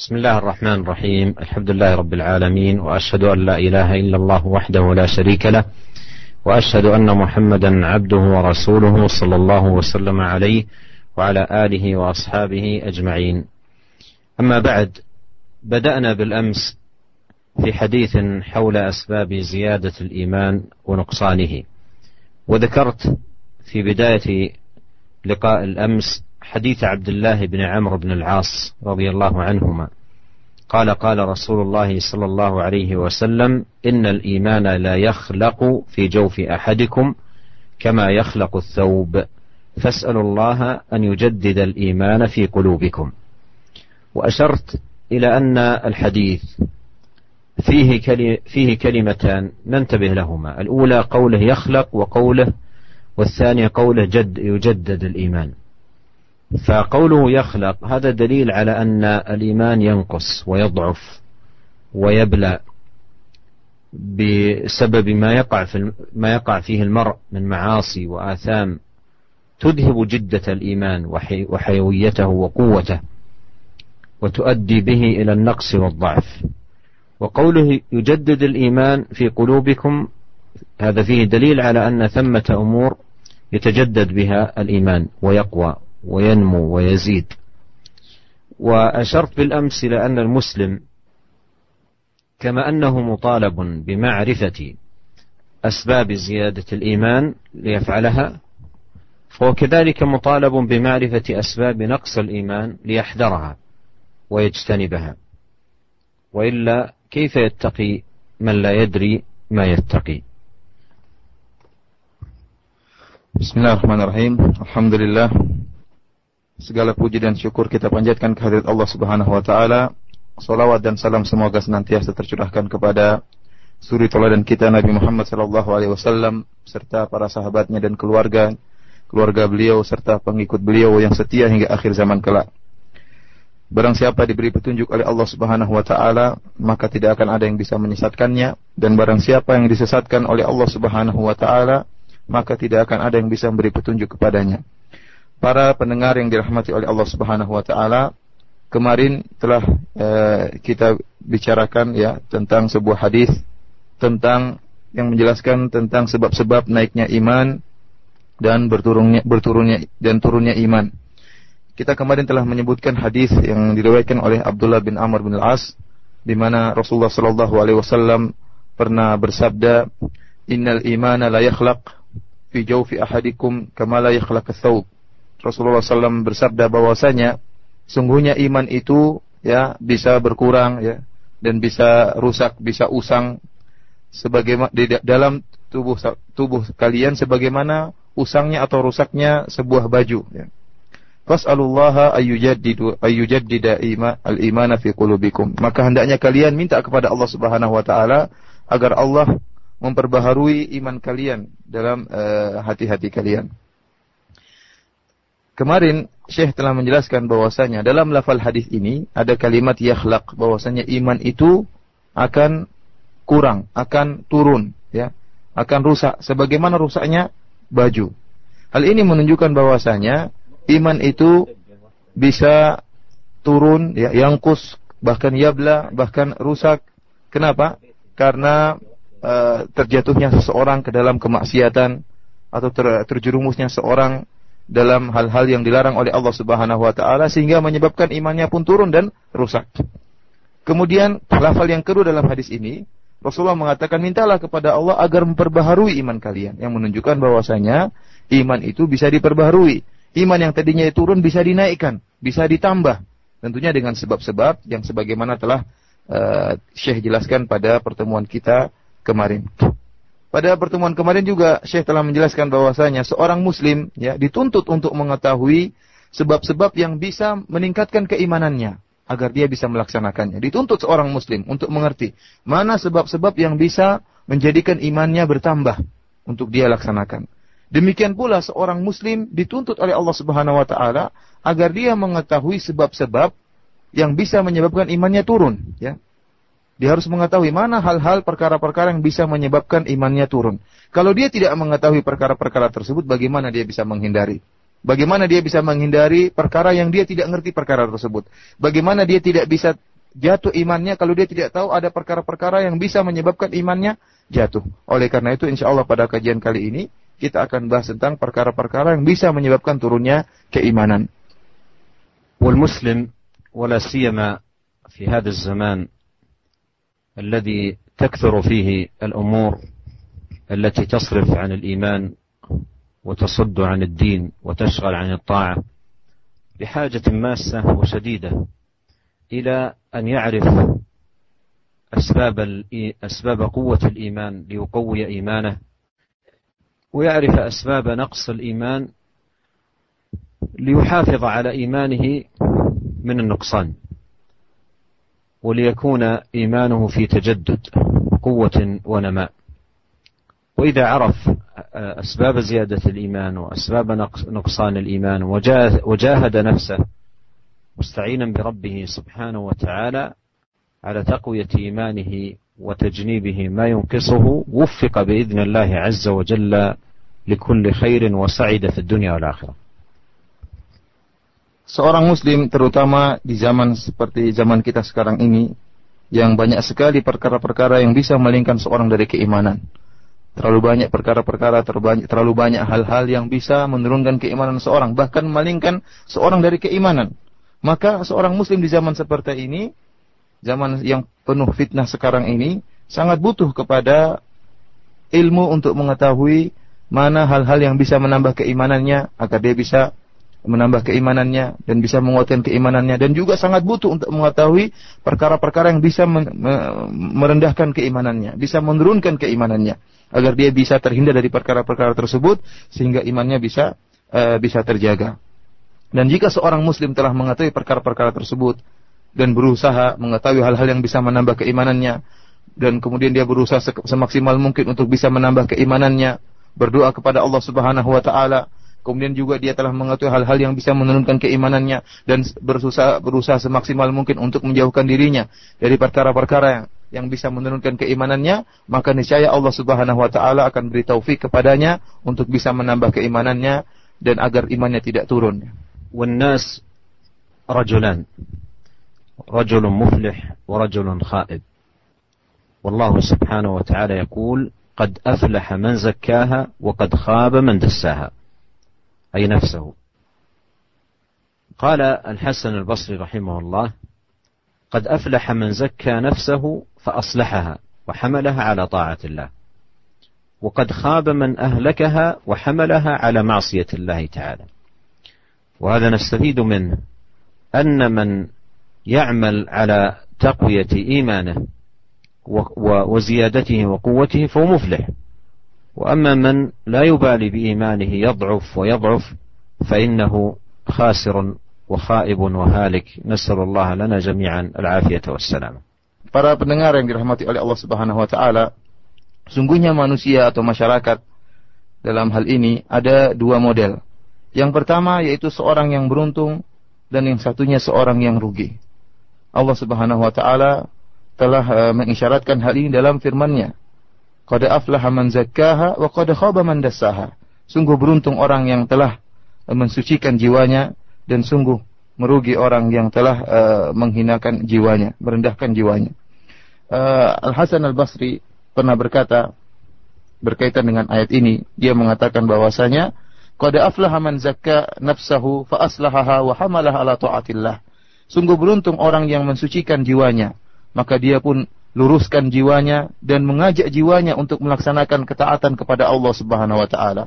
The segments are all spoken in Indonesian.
بسم الله الرحمن الرحيم. الحمد لله رب العالمين وأشهد أن لا إله إلا الله وحده لا شريك له وأشهد أن محمدا عبده ورسوله صلى الله وسلم عليه وعلى آله وأصحابه أجمعين. أما بعد بدأنا بالأمس في حديث حول أسباب زيادة الإيمان ونقصانه. وذكرت في بداية لقاء الأمس حديث عبد الله بن عمرو بن العاص رضي الله عنهما. قال قال رسول الله صلى الله عليه وسلم إن الإيمان لا يخلق في جوف أحدكم كما يخلق الثوب. فاسألوا الله أن يجدد الإيمان في قلوبكم. وأشرت إلى أن الحديث فيه فيه كلمتان ننتبه لهما. الأولى قوله يخلق وقوله والثانية قوله جد يجدد الإيمان. فقوله يخلق هذا دليل على أن الإيمان ينقص ويضعف ويبلى بسبب ما يقع في ما يقع فيه المرء من معاصي وآثام تذهب جدة الإيمان وحيويته وقوته وتؤدي به إلى النقص والضعف. وقوله يجدد الإيمان في قلوبكم هذا فيه دليل على أن ثمة أمور يتجدد بها الإيمان ويقوى. وينمو ويزيد. وأشرت بالأمس إلى أن المسلم كما أنه مطالب بمعرفة أسباب زيادة الإيمان ليفعلها فهو كذلك مطالب بمعرفة أسباب نقص الإيمان ليحذرها ويجتنبها. وإلا كيف يتقي من لا يدري ما يتقي؟ بسم الله الرحمن الرحيم. الحمد لله. Segala puji dan syukur kita panjatkan kehadirat Allah Subhanahu wa taala. Salawat dan salam semoga senantiasa tercurahkan kepada suri teladan kita Nabi Muhammad sallallahu alaihi wasallam serta para sahabatnya dan keluarga keluarga beliau serta pengikut beliau yang setia hingga akhir zaman kelak. Barang siapa diberi petunjuk oleh Allah Subhanahu wa taala, maka tidak akan ada yang bisa menyesatkannya dan barang siapa yang disesatkan oleh Allah Subhanahu wa taala, maka tidak akan ada yang bisa memberi petunjuk kepadanya para pendengar yang dirahmati oleh Allah Subhanahu wa taala, kemarin telah eh, kita bicarakan ya tentang sebuah hadis tentang yang menjelaskan tentang sebab-sebab naiknya iman dan berturunnya berturunnya dan turunnya iman. Kita kemarin telah menyebutkan hadis yang diriwayatkan oleh Abdullah bin Amr bin Al-As di mana Rasulullah sallallahu alaihi wasallam pernah bersabda, "Innal imana la yakhlaq fi jawfi ahadikum kama la yakhlaq ats-thawb." Rasulullah SAW bersabda bahwasanya sungguhnya iman itu ya bisa berkurang ya dan bisa rusak, bisa usang sebagaimana di dalam tubuh tubuh kalian sebagaimana usangnya atau rusaknya sebuah baju ya. Fas'alullaha ayyujaddidu ayyujaddida ima al-imana fi qulubikum. Maka hendaknya kalian minta kepada Allah Subhanahu wa taala agar Allah memperbaharui iman kalian dalam eh, hati-hati uh, kalian. Kemarin Syekh telah menjelaskan bahwasanya dalam lafal hadis ini ada kalimat yakhlaq bahwasanya iman itu akan kurang, akan turun, ya, akan rusak sebagaimana rusaknya baju. Hal ini menunjukkan bahwasanya iman itu bisa turun, ya, yangkus, bahkan yabla, bahkan rusak. Kenapa? Karena uh, terjatuhnya seseorang ke dalam kemaksiatan atau ter, terjerumusnya seorang dalam hal-hal yang dilarang oleh Allah Subhanahu wa taala sehingga menyebabkan imannya pun turun dan rusak. Kemudian lafal yang kedua dalam hadis ini Rasulullah mengatakan mintalah kepada Allah agar memperbaharui iman kalian yang menunjukkan bahwasanya iman itu bisa diperbaharui. Iman yang tadinya turun bisa dinaikkan, bisa ditambah. Tentunya dengan sebab-sebab yang sebagaimana telah uh, Syekh jelaskan pada pertemuan kita kemarin. Pada pertemuan kemarin juga Syekh telah menjelaskan bahwasanya seorang muslim ya dituntut untuk mengetahui sebab-sebab yang bisa meningkatkan keimanannya agar dia bisa melaksanakannya. Dituntut seorang muslim untuk mengerti mana sebab-sebab yang bisa menjadikan imannya bertambah untuk dia laksanakan. Demikian pula seorang muslim dituntut oleh Allah Subhanahu wa taala agar dia mengetahui sebab-sebab yang bisa menyebabkan imannya turun, ya. Dia harus mengetahui mana hal-hal perkara-perkara yang bisa menyebabkan imannya turun. Kalau dia tidak mengetahui perkara-perkara tersebut, bagaimana dia bisa menghindari? Bagaimana dia bisa menghindari perkara yang dia tidak ngerti perkara tersebut? Bagaimana dia tidak bisa jatuh imannya kalau dia tidak tahu ada perkara-perkara yang bisa menyebabkan imannya jatuh. Oleh karena itu insya Allah pada kajian kali ini kita akan bahas tentang perkara-perkara yang bisa menyebabkan turunnya keimanan. والمسلم ولا سيما في هذا الزمان الذي تكثر فيه الأمور التي تصرف عن الإيمان وتصد عن الدين وتشغل عن الطاعة بحاجة ماسة وشديدة إلى أن يعرف أسباب أسباب قوة الإيمان ليقوي إيمانه ويعرف أسباب نقص الإيمان ليحافظ على إيمانه من النقصان. وليكون إيمانه في تجدد قوة ونماء. وإذا عرف أسباب زيادة الإيمان وأسباب نقصان الإيمان وجاهد نفسه مستعينا بربه سبحانه وتعالى على تقوية إيمانه وتجنيبه ما ينقصه وفق بإذن الله عز وجل لكل خير وسعد في الدنيا والآخرة. Seorang muslim terutama di zaman seperti zaman kita sekarang ini yang banyak sekali perkara-perkara yang bisa melingkan seorang dari keimanan. Terlalu banyak perkara-perkara, terlalu banyak hal-hal yang bisa menurunkan keimanan seorang, bahkan memalingkan seorang dari keimanan. Maka seorang muslim di zaman seperti ini, zaman yang penuh fitnah sekarang ini, sangat butuh kepada ilmu untuk mengetahui mana hal-hal yang bisa menambah keimanannya agar dia bisa menambah keimanannya dan bisa menguatkan keimanannya dan juga sangat butuh untuk mengetahui perkara-perkara yang bisa merendahkan keimanannya, bisa menurunkan keimanannya agar dia bisa terhindar dari perkara-perkara tersebut sehingga imannya bisa uh, bisa terjaga. Dan jika seorang muslim telah mengetahui perkara-perkara tersebut dan berusaha mengetahui hal-hal yang bisa menambah keimanannya dan kemudian dia berusaha semaksimal mungkin untuk bisa menambah keimanannya, berdoa kepada Allah Subhanahu wa taala, kemudian juga dia telah mengetahui hal-hal yang bisa menurunkan keimanannya dan berusaha berusaha semaksimal mungkin untuk menjauhkan dirinya dari perkara-perkara yang yang bisa menurunkan keimanannya, maka niscaya Allah Subhanahu wa taala akan beri taufik kepadanya untuk bisa menambah keimanannya dan agar imannya tidak turun. والناس رجلان رجل مفلح ورجل خائب والله سبحانه وتعالى يقول قد أفلح من زكاها وقد خاب من دساها أي نفسه. قال الحسن البصري رحمه الله قد أفلح من زكى نفسه فأصلحها وحملها على طاعة الله. وقد خاب من أهلكها وحملها على معصية الله تعالى. وهذا نستفيد منه أن من يعمل على تقوية إيمانه وزيادته وقوته فهو مفلح. وأما من لا يبالي بإيمانه يضعف ويضعف فإنه خاسر وخائب وهالك نسأل الله لنا جميعا العافية والسلام Para pendengar yang dirahmati oleh Allah Subhanahu wa taala, sungguhnya manusia atau masyarakat dalam hal ini ada dua model. Yang pertama yaitu seorang yang beruntung dan yang satunya seorang yang rugi. Allah Subhanahu wa taala telah uh, mengisyaratkan hal ini dalam firman-Nya. Qad aflaha man zakkaha wa qad khaba man dassaha. Sungguh beruntung orang yang telah mensucikan jiwanya dan sungguh merugi orang yang telah uh, menghinakan jiwanya, merendahkan jiwanya. Uh, Al Hasan Al Basri pernah berkata berkaitan dengan ayat ini, dia mengatakan bahwasanya qad aflaha man zakka nafsahu fa aslahaha wa hamalaha ala taatillah. Sungguh beruntung orang yang mensucikan jiwanya, maka dia pun luruskan jiwanya dan mengajak jiwanya untuk melaksanakan ketaatan kepada Allah Subhanahu wa taala.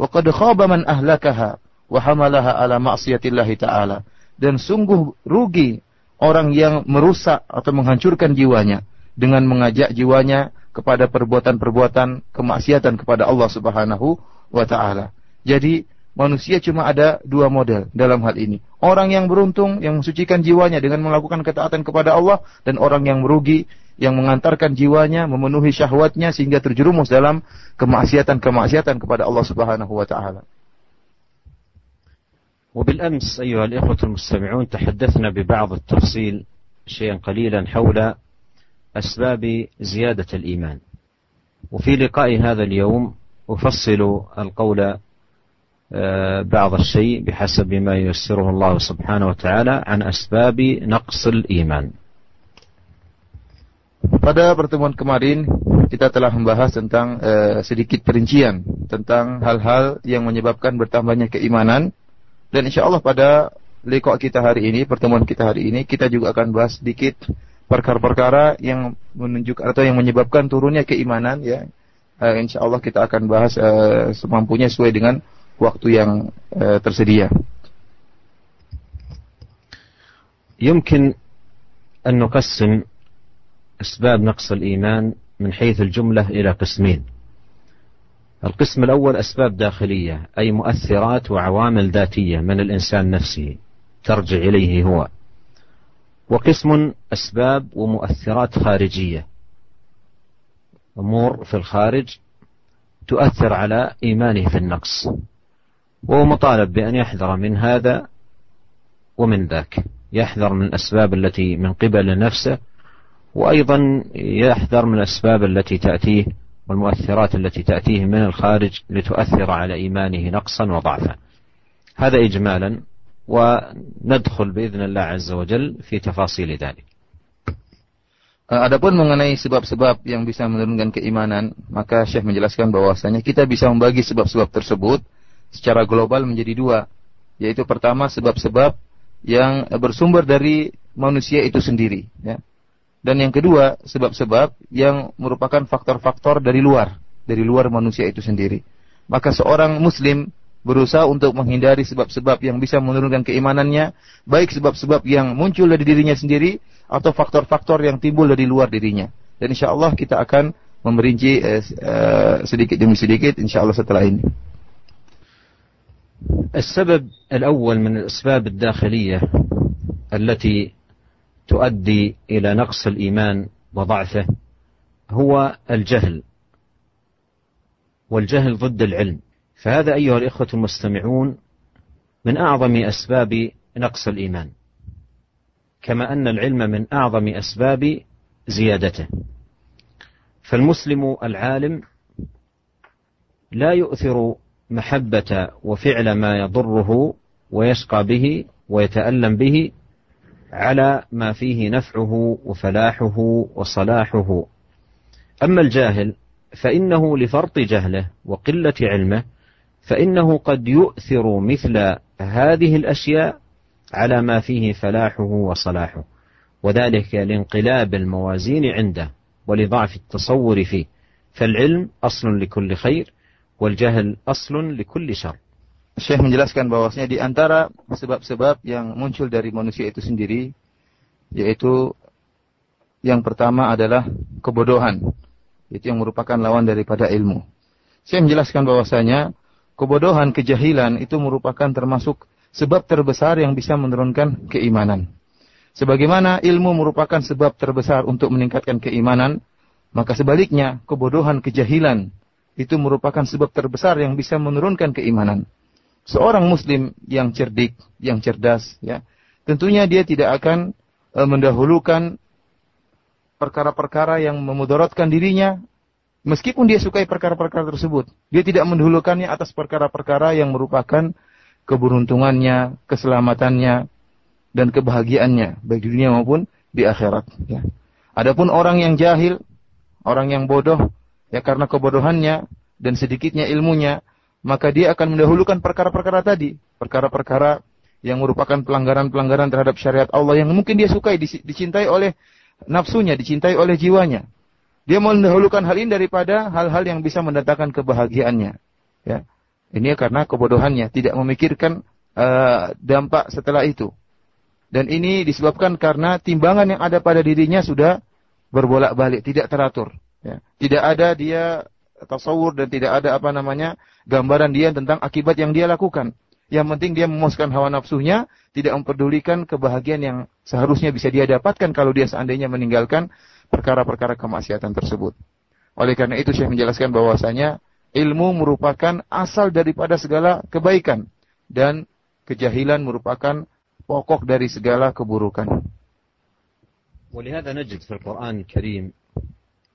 Wa qad khaba man ahlakaha wahamalaha ala ma'siyatillahi ta'ala. Dan sungguh rugi orang yang merusak atau menghancurkan jiwanya dengan mengajak jiwanya kepada perbuatan-perbuatan kemaksiatan kepada Allah Subhanahu wa taala. Jadi manusia cuma ada dua model dalam hal ini. Orang yang beruntung yang mensucikan jiwanya dengan melakukan ketaatan kepada Allah dan orang yang merugi yang mengantarkan jiwanya memenuhi syahwatnya sehingga terjerumus dalam kemaksiatan-kemaksiatan kepada Allah Subhanahu wa taala. وبالأمس أيها الإخوة المستمعون تحدثنا ببعض التفصيل شيئا قليلا حول أسباب زيادة الإيمان وفي لقاء هذا اليوم أفصل القول بعض الشيء بحسب ما ييسره الله سبحانه وتعالى عن أسباب نقص الإيمان Pada pertemuan kemarin kita telah membahas tentang uh, sedikit perincian tentang hal-hal yang menyebabkan bertambahnya keimanan dan insya Allah pada lekok kita hari ini, pertemuan kita hari ini kita juga akan bahas sedikit perkara-perkara yang menunjukkan atau yang menyebabkan turunnya keimanan ya. Uh, insya Allah kita akan bahas uh, semampunya sesuai dengan waktu yang uh, tersedia. يمكن أن نقسم أسباب نقص الإيمان من حيث الجملة إلى قسمين. القسم الأول أسباب داخلية أي مؤثرات وعوامل ذاتية من الإنسان نفسه ترجع إليه هو. وقسم أسباب ومؤثرات خارجية. أمور في الخارج تؤثر على إيمانه في النقص. وهو مطالب بأن يحذر من هذا ومن ذاك يحذر من الأسباب التي من قبل نفسه وأيضا يحذر من الأسباب التي تأتيه والمؤثرات التي تأتيه من الخارج لتؤثر على إيمانه نقصا وضعفا هذا إجمالا وندخل بإذن الله عز وجل في تفاصيل ذلك Adapun mengenai sebab-sebab yang bisa menurunkan keimanan, maka Syekh menjelaskan bahwasanya kita bisa membagi sebab-sebab tersebut secara global menjadi dua, yaitu pertama sebab-sebab yang bersumber dari manusia itu sendiri, ya. Dan yang kedua, sebab-sebab yang merupakan faktor-faktor dari luar, dari luar manusia itu sendiri. Maka seorang muslim berusaha untuk menghindari sebab-sebab yang bisa menurunkan keimanannya, baik sebab-sebab yang muncul dari dirinya sendiri atau faktor-faktor yang timbul dari luar dirinya. Dan insya Allah kita akan memerinci eh, eh, sedikit demi sedikit insya Allah setelah ini. السبب الأول من الأسباب الداخلية التي تؤدي إلى نقص الإيمان وضعفه هو الجهل والجهل ضد العلم. فهذا أيها الإخوة المستمعون من أعظم أسباب نقص الإيمان كما أن العلم من أعظم أسباب زيادته. فالمسلم العالم لا يؤثر محبة وفعل ما يضره ويشقى به ويتألم به على ما فيه نفعه وفلاحه وصلاحه. أما الجاهل فإنه لفرط جهله وقلة علمه فإنه قد يؤثر مثل هذه الأشياء على ما فيه فلاحه وصلاحه وذلك لانقلاب الموازين عنده ولضعف التصور فيه. فالعلم أصل لكل خير والجهل أصل لكل شر. Syekh menjelaskan bahwasanya di antara sebab-sebab yang muncul dari manusia itu sendiri yaitu yang pertama adalah kebodohan. Itu yang merupakan lawan daripada ilmu. Syekh menjelaskan bahwasanya kebodohan, kejahilan itu merupakan termasuk sebab terbesar yang bisa menurunkan keimanan. Sebagaimana ilmu merupakan sebab terbesar untuk meningkatkan keimanan, maka sebaliknya kebodohan, kejahilan itu merupakan sebab terbesar yang bisa menurunkan keimanan seorang muslim yang cerdik, yang cerdas, ya, tentunya dia tidak akan e, mendahulukan perkara-perkara yang memudaratkan dirinya meskipun dia sukai perkara-perkara tersebut. Dia tidak mendahulukannya atas perkara-perkara yang merupakan keberuntungannya, keselamatannya dan kebahagiaannya baik di dunia maupun di akhirat, ya. Adapun orang yang jahil, orang yang bodoh, ya karena kebodohannya dan sedikitnya ilmunya, maka dia akan mendahulukan perkara-perkara tadi, perkara-perkara yang merupakan pelanggaran-pelanggaran terhadap syariat Allah yang mungkin dia sukai, dicintai oleh nafsunya, dicintai oleh jiwanya. Dia mendahulukan hal ini daripada hal-hal yang bisa mendatangkan kebahagiaannya. Ya. Ini karena kebodohannya, tidak memikirkan uh, dampak setelah itu. Dan ini disebabkan karena timbangan yang ada pada dirinya sudah berbolak-balik, tidak teratur. Ya. Tidak ada dia tasawur dan tidak ada apa namanya gambaran dia tentang akibat yang dia lakukan. Yang penting dia memuaskan hawa nafsunya, tidak memperdulikan kebahagiaan yang seharusnya bisa dia dapatkan kalau dia seandainya meninggalkan perkara-perkara kemaksiatan tersebut. Oleh karena itu saya menjelaskan bahwasanya ilmu merupakan asal daripada segala kebaikan dan kejahilan merupakan pokok dari segala keburukan. ولهذا نجد في القرآن الكريم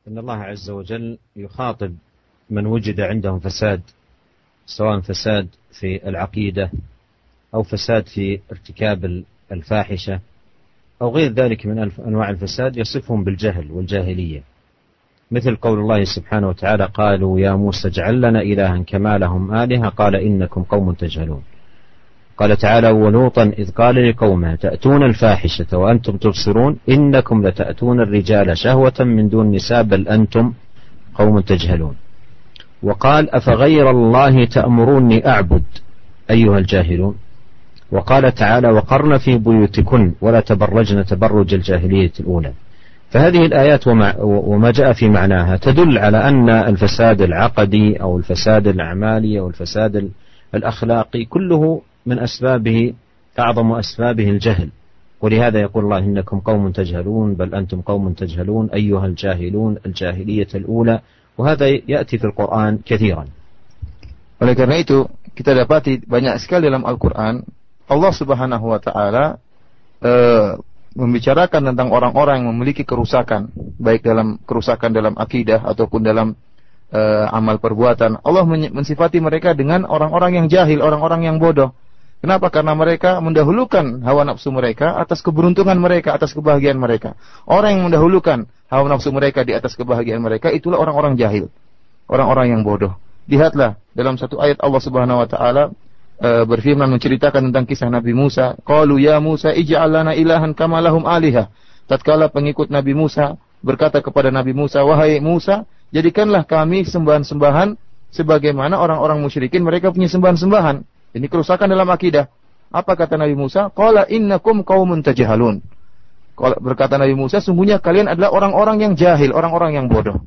أن الله عز وجل يخاطب من وجد عندهم فساد سواء فساد في العقيدة أو فساد في ارتكاب الفاحشة أو غير ذلك من أنواع الفساد يصفهم بالجهل والجاهلية. مثل قول الله سبحانه وتعالى قالوا يا موسى اجعل لنا إلها كما لهم آلهة. قال إنكم قوم تجهلون. قال تعالى ولوطا إذ قال لقومه تأتون الفاحشة وأنتم تبصرون. إنكم لتأتون الرجال شهوة من دون النساء بل أنتم قوم تجهلون. وقال أفغير الله تأمروني أعبد أيها الجاهلون. وقال تعالى وقرن في بيوتكن ولا تبرجن تبرج الجاهلية الأولى. فهذه الآيات وما, وما جاء في معناها تدل على أن الفساد العقدي أو الفساد الأعمالي أو الفساد الأخلاقي كله من أسبابه أعظم أسبابه الجهل. ولهذا يقول الله إنكم قوم تجهلون بل أنتم قوم تجهلون أيها الجاهلون الجاهلية الأولى. وهذا يأتي في القرآن كثيرا Oleh karena itu, kita dapati banyak sekali dalam Al-Quran, Allah subhanahu wa ta'ala e, membicarakan tentang orang-orang yang memiliki kerusakan, baik dalam kerusakan dalam akidah ataupun dalam e, amal perbuatan. Allah mensifati mereka dengan orang-orang yang jahil, orang-orang yang bodoh. Kenapa? Karena mereka mendahulukan hawa nafsu mereka atas keberuntungan mereka, atas kebahagiaan mereka. Orang yang mendahulukan hawa nafsu mereka di atas kebahagiaan mereka itulah orang-orang jahil, orang-orang yang bodoh. Lihatlah dalam satu ayat Allah Subhanahu wa taala e, berfirman menceritakan tentang kisah Nabi Musa, "Qalu ya Musa ij'al lana ilahan kama lahum aliha." Tatkala pengikut Nabi Musa berkata kepada Nabi Musa, "Wahai Musa, jadikanlah kami sembahan-sembahan sebagaimana orang-orang musyrikin mereka punya sembahan-sembahan." Ini kerusakan dalam akidah. Apa kata Nabi Musa? Qala innakum qaumun tajhalun. Berkata Nabi Musa, sungguhnya kalian adalah orang-orang yang jahil, orang-orang yang bodoh.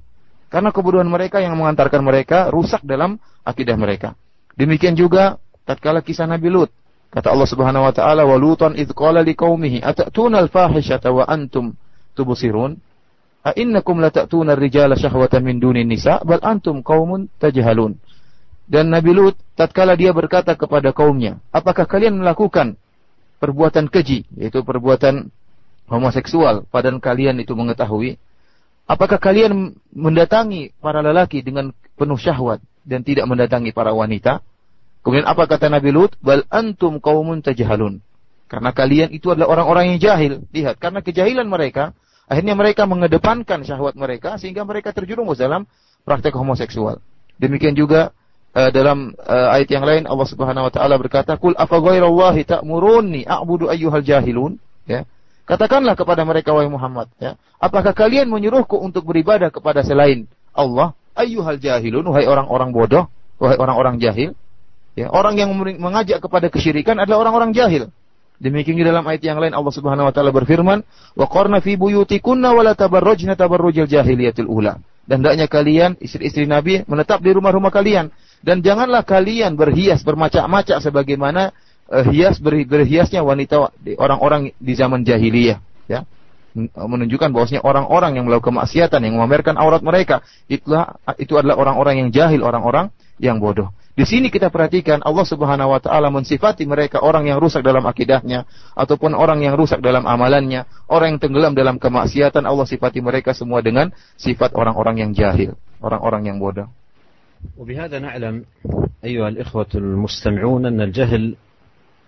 Karena kebodohan mereka yang mengantarkan mereka rusak dalam akidah mereka. Demikian juga tatkala kisah Nabi Lut. Kata Allah Subhanahu wa taala, "Wa Lutan idz qala liqaumihi atatuna al-fahishata wa antum tubsirun?" A innakum latatuna ar-rijala min dunin nisa bal antum qaumun tajhalun. Dan Nabi Lut tatkala dia berkata kepada kaumnya, "Apakah kalian melakukan perbuatan keji, yaitu perbuatan homoseksual, padahal kalian itu mengetahui? Apakah kalian mendatangi para lelaki dengan penuh syahwat dan tidak mendatangi para wanita?" Kemudian apa kata Nabi Lut? "Bal antum qaumun tajhalun." Karena kalian itu adalah orang-orang yang jahil. Lihat, karena kejahilan mereka, akhirnya mereka mengedepankan syahwat mereka sehingga mereka terjerumus dalam praktek homoseksual. Demikian juga uh, dalam uh, ayat yang lain Allah Subhanahu wa taala berkata, "Qul afa ghairallahi ta'muruni a'budu ayyuhal jahilun?" Ya. Katakanlah kepada mereka wahai Muhammad, ya, apakah kalian menyuruhku untuk beribadah kepada selain Allah? Ayyuhal jahilun, wahai orang-orang bodoh, wahai orang-orang jahil. Ya, orang yang mengajak kepada kesyirikan adalah orang-orang jahil. Demikian di dalam ayat yang lain Allah Subhanahu wa taala berfirman, "Wa qarna fi buyutikunna wa la tabarrujna tabarrujal jahiliyatil ula." Dan hendaknya kalian istri-istri Nabi menetap di rumah-rumah kalian dan janganlah kalian berhias bermacak-macak sebagaimana uh, hias ber, berhiasnya wanita orang-orang di zaman jahiliyah, ya. Menunjukkan bahwasanya orang-orang yang melakukan kemaksiatan yang memamerkan aurat mereka itulah itu adalah orang-orang yang jahil, orang-orang yang bodoh. Di sini kita perhatikan Allah Subhanahu wa taala mensifati mereka orang yang rusak dalam akidahnya ataupun orang yang rusak dalam amalannya, orang yang tenggelam dalam kemaksiatan Allah sifati mereka semua dengan sifat orang-orang yang jahil, orang-orang yang bodoh. وبهذا نعلم أيها الإخوة المستمعون أن الجهل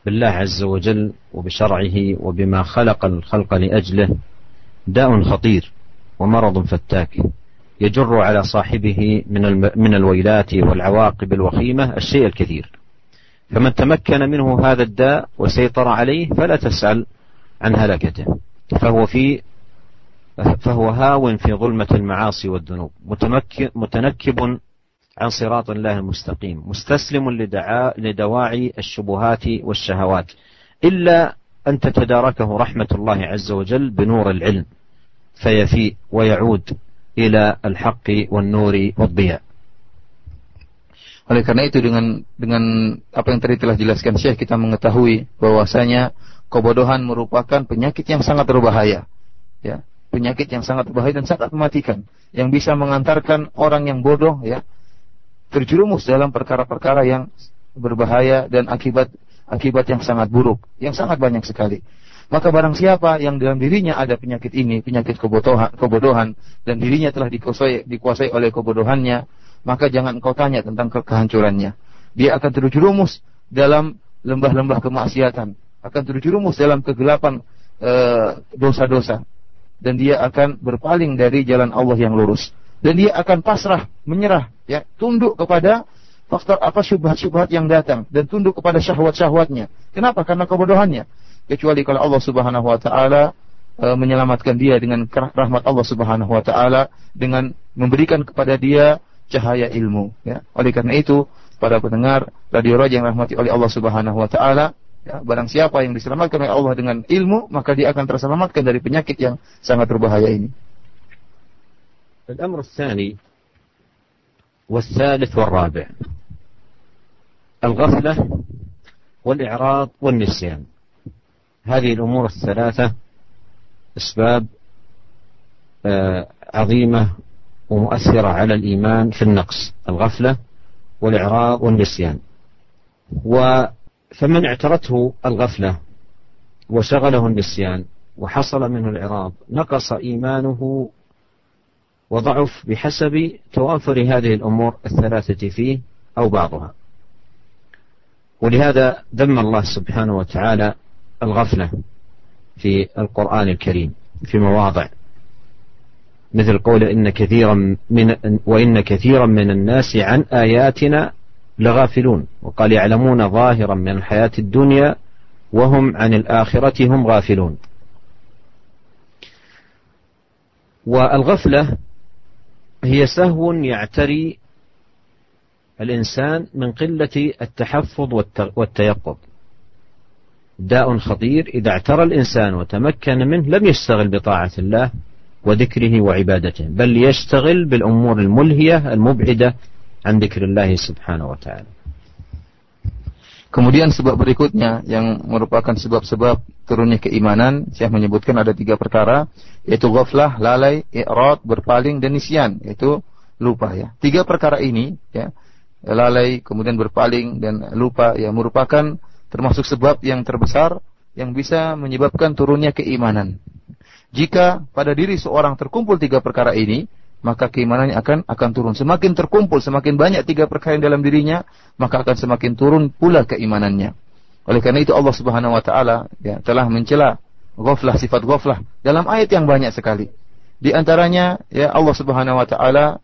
بالله عز وجل وبشرعه وبما خلق الخلق لأجله داء خطير ومرض فتاك يجر على صاحبه من من الويلات والعواقب الوخيمة الشيء الكثير. فمن تمكن منه هذا الداء وسيطر عليه فلا تسأل عن هلكته فهو في فهو هاو في ظلمة المعاصي والذنوب. متنكب عن صراط الله المستقيم مستسلم لدواعي الشبهات والشهوات إلا أن تتداركه رحمة الله عز وجل بنور العلم فيفيء ويعود إلى الحق والنور والضياء Oleh karena itu dengan dengan apa yang tadi telah jelaskan Syekh kita mengetahui bahwasanya kebodohan merupakan penyakit yang sangat berbahaya. Ya, penyakit yang sangat berbahaya dan sangat mematikan yang bisa mengantarkan orang yang bodoh ya terjerumus dalam perkara-perkara yang berbahaya dan akibat akibat yang sangat buruk, yang sangat banyak sekali. Maka barang siapa yang dalam dirinya ada penyakit ini, penyakit kebodohan, kebodohan dan dirinya telah dikuasai, dikuasai oleh kebodohannya, maka jangan engkau tanya tentang ke kehancurannya. Dia akan terjerumus dalam lembah-lembah kemaksiatan, akan terjerumus dalam kegelapan eh, dosa-dosa, dan dia akan berpaling dari jalan Allah yang lurus. Dan dia akan pasrah, menyerah, ya, tunduk kepada faktor apa syubhat-syubhat yang datang dan tunduk kepada syahwat-syahwatnya. Kenapa? Karena kebodohannya. Kecuali kalau Allah Subhanahu wa taala e, menyelamatkan dia dengan rahmat Allah Subhanahu wa taala dengan memberikan kepada dia cahaya ilmu, ya. Oleh karena itu, para pendengar radio Raja yang rahmati oleh Allah Subhanahu wa taala, ya, barang siapa yang diselamatkan oleh Allah dengan ilmu, maka dia akan terselamatkan dari penyakit yang sangat berbahaya ini. الأمر الثاني والثالث والرابع. الغفلة والإعراض والنسيان. هذه الأمور الثلاثة أسباب عظيمة ومؤثرة على الإيمان في النقص الغفلة والإعراض والنسيان. فمن اعترته الغفلة وشغله النسيان وحصل منه الإعراض نقص إيمانه وضعف بحسب توافر هذه الأمور الثلاثة فيه أو بعضها. ولهذا ذم الله سبحانه وتعالى الغفلة في القرآن الكريم في مواضع. مثل قول إن كثيرا من وإن كثيرا من الناس عن آياتنا لغافلون وقال يعلمون ظاهرا من الحياة الدنيا وهم عن الآخرة هم غافلون. والغفلة هي سهو يعتري الإنسان من قلة التحفظ والتيقظ. داء خطير إذا اعترى الإنسان وتمكن منه لم يشتغل بطاعة الله وذكره وعبادته بل يشتغل بالأمور الملهية المبعدة عن ذكر الله سبحانه وتعالى. Kemudian sebab berikutnya yang merupakan sebab-sebab turunnya keimanan, saya menyebutkan ada tiga perkara, yaitu ghaflah, lalai, i'rad, berpaling dan nisyan, yaitu lupa ya. Tiga perkara ini ya, lalai, kemudian berpaling dan lupa ya merupakan termasuk sebab yang terbesar yang bisa menyebabkan turunnya keimanan. Jika pada diri seorang terkumpul tiga perkara ini, maka keimanannya akan akan turun. Semakin terkumpul, semakin banyak tiga perkara yang dalam dirinya, maka akan semakin turun pula keimanannya. Oleh karena itu Allah Subhanahu wa taala ya, telah mencela ghaflah sifat ghaflah dalam ayat yang banyak sekali. Di antaranya ya Allah Subhanahu wa taala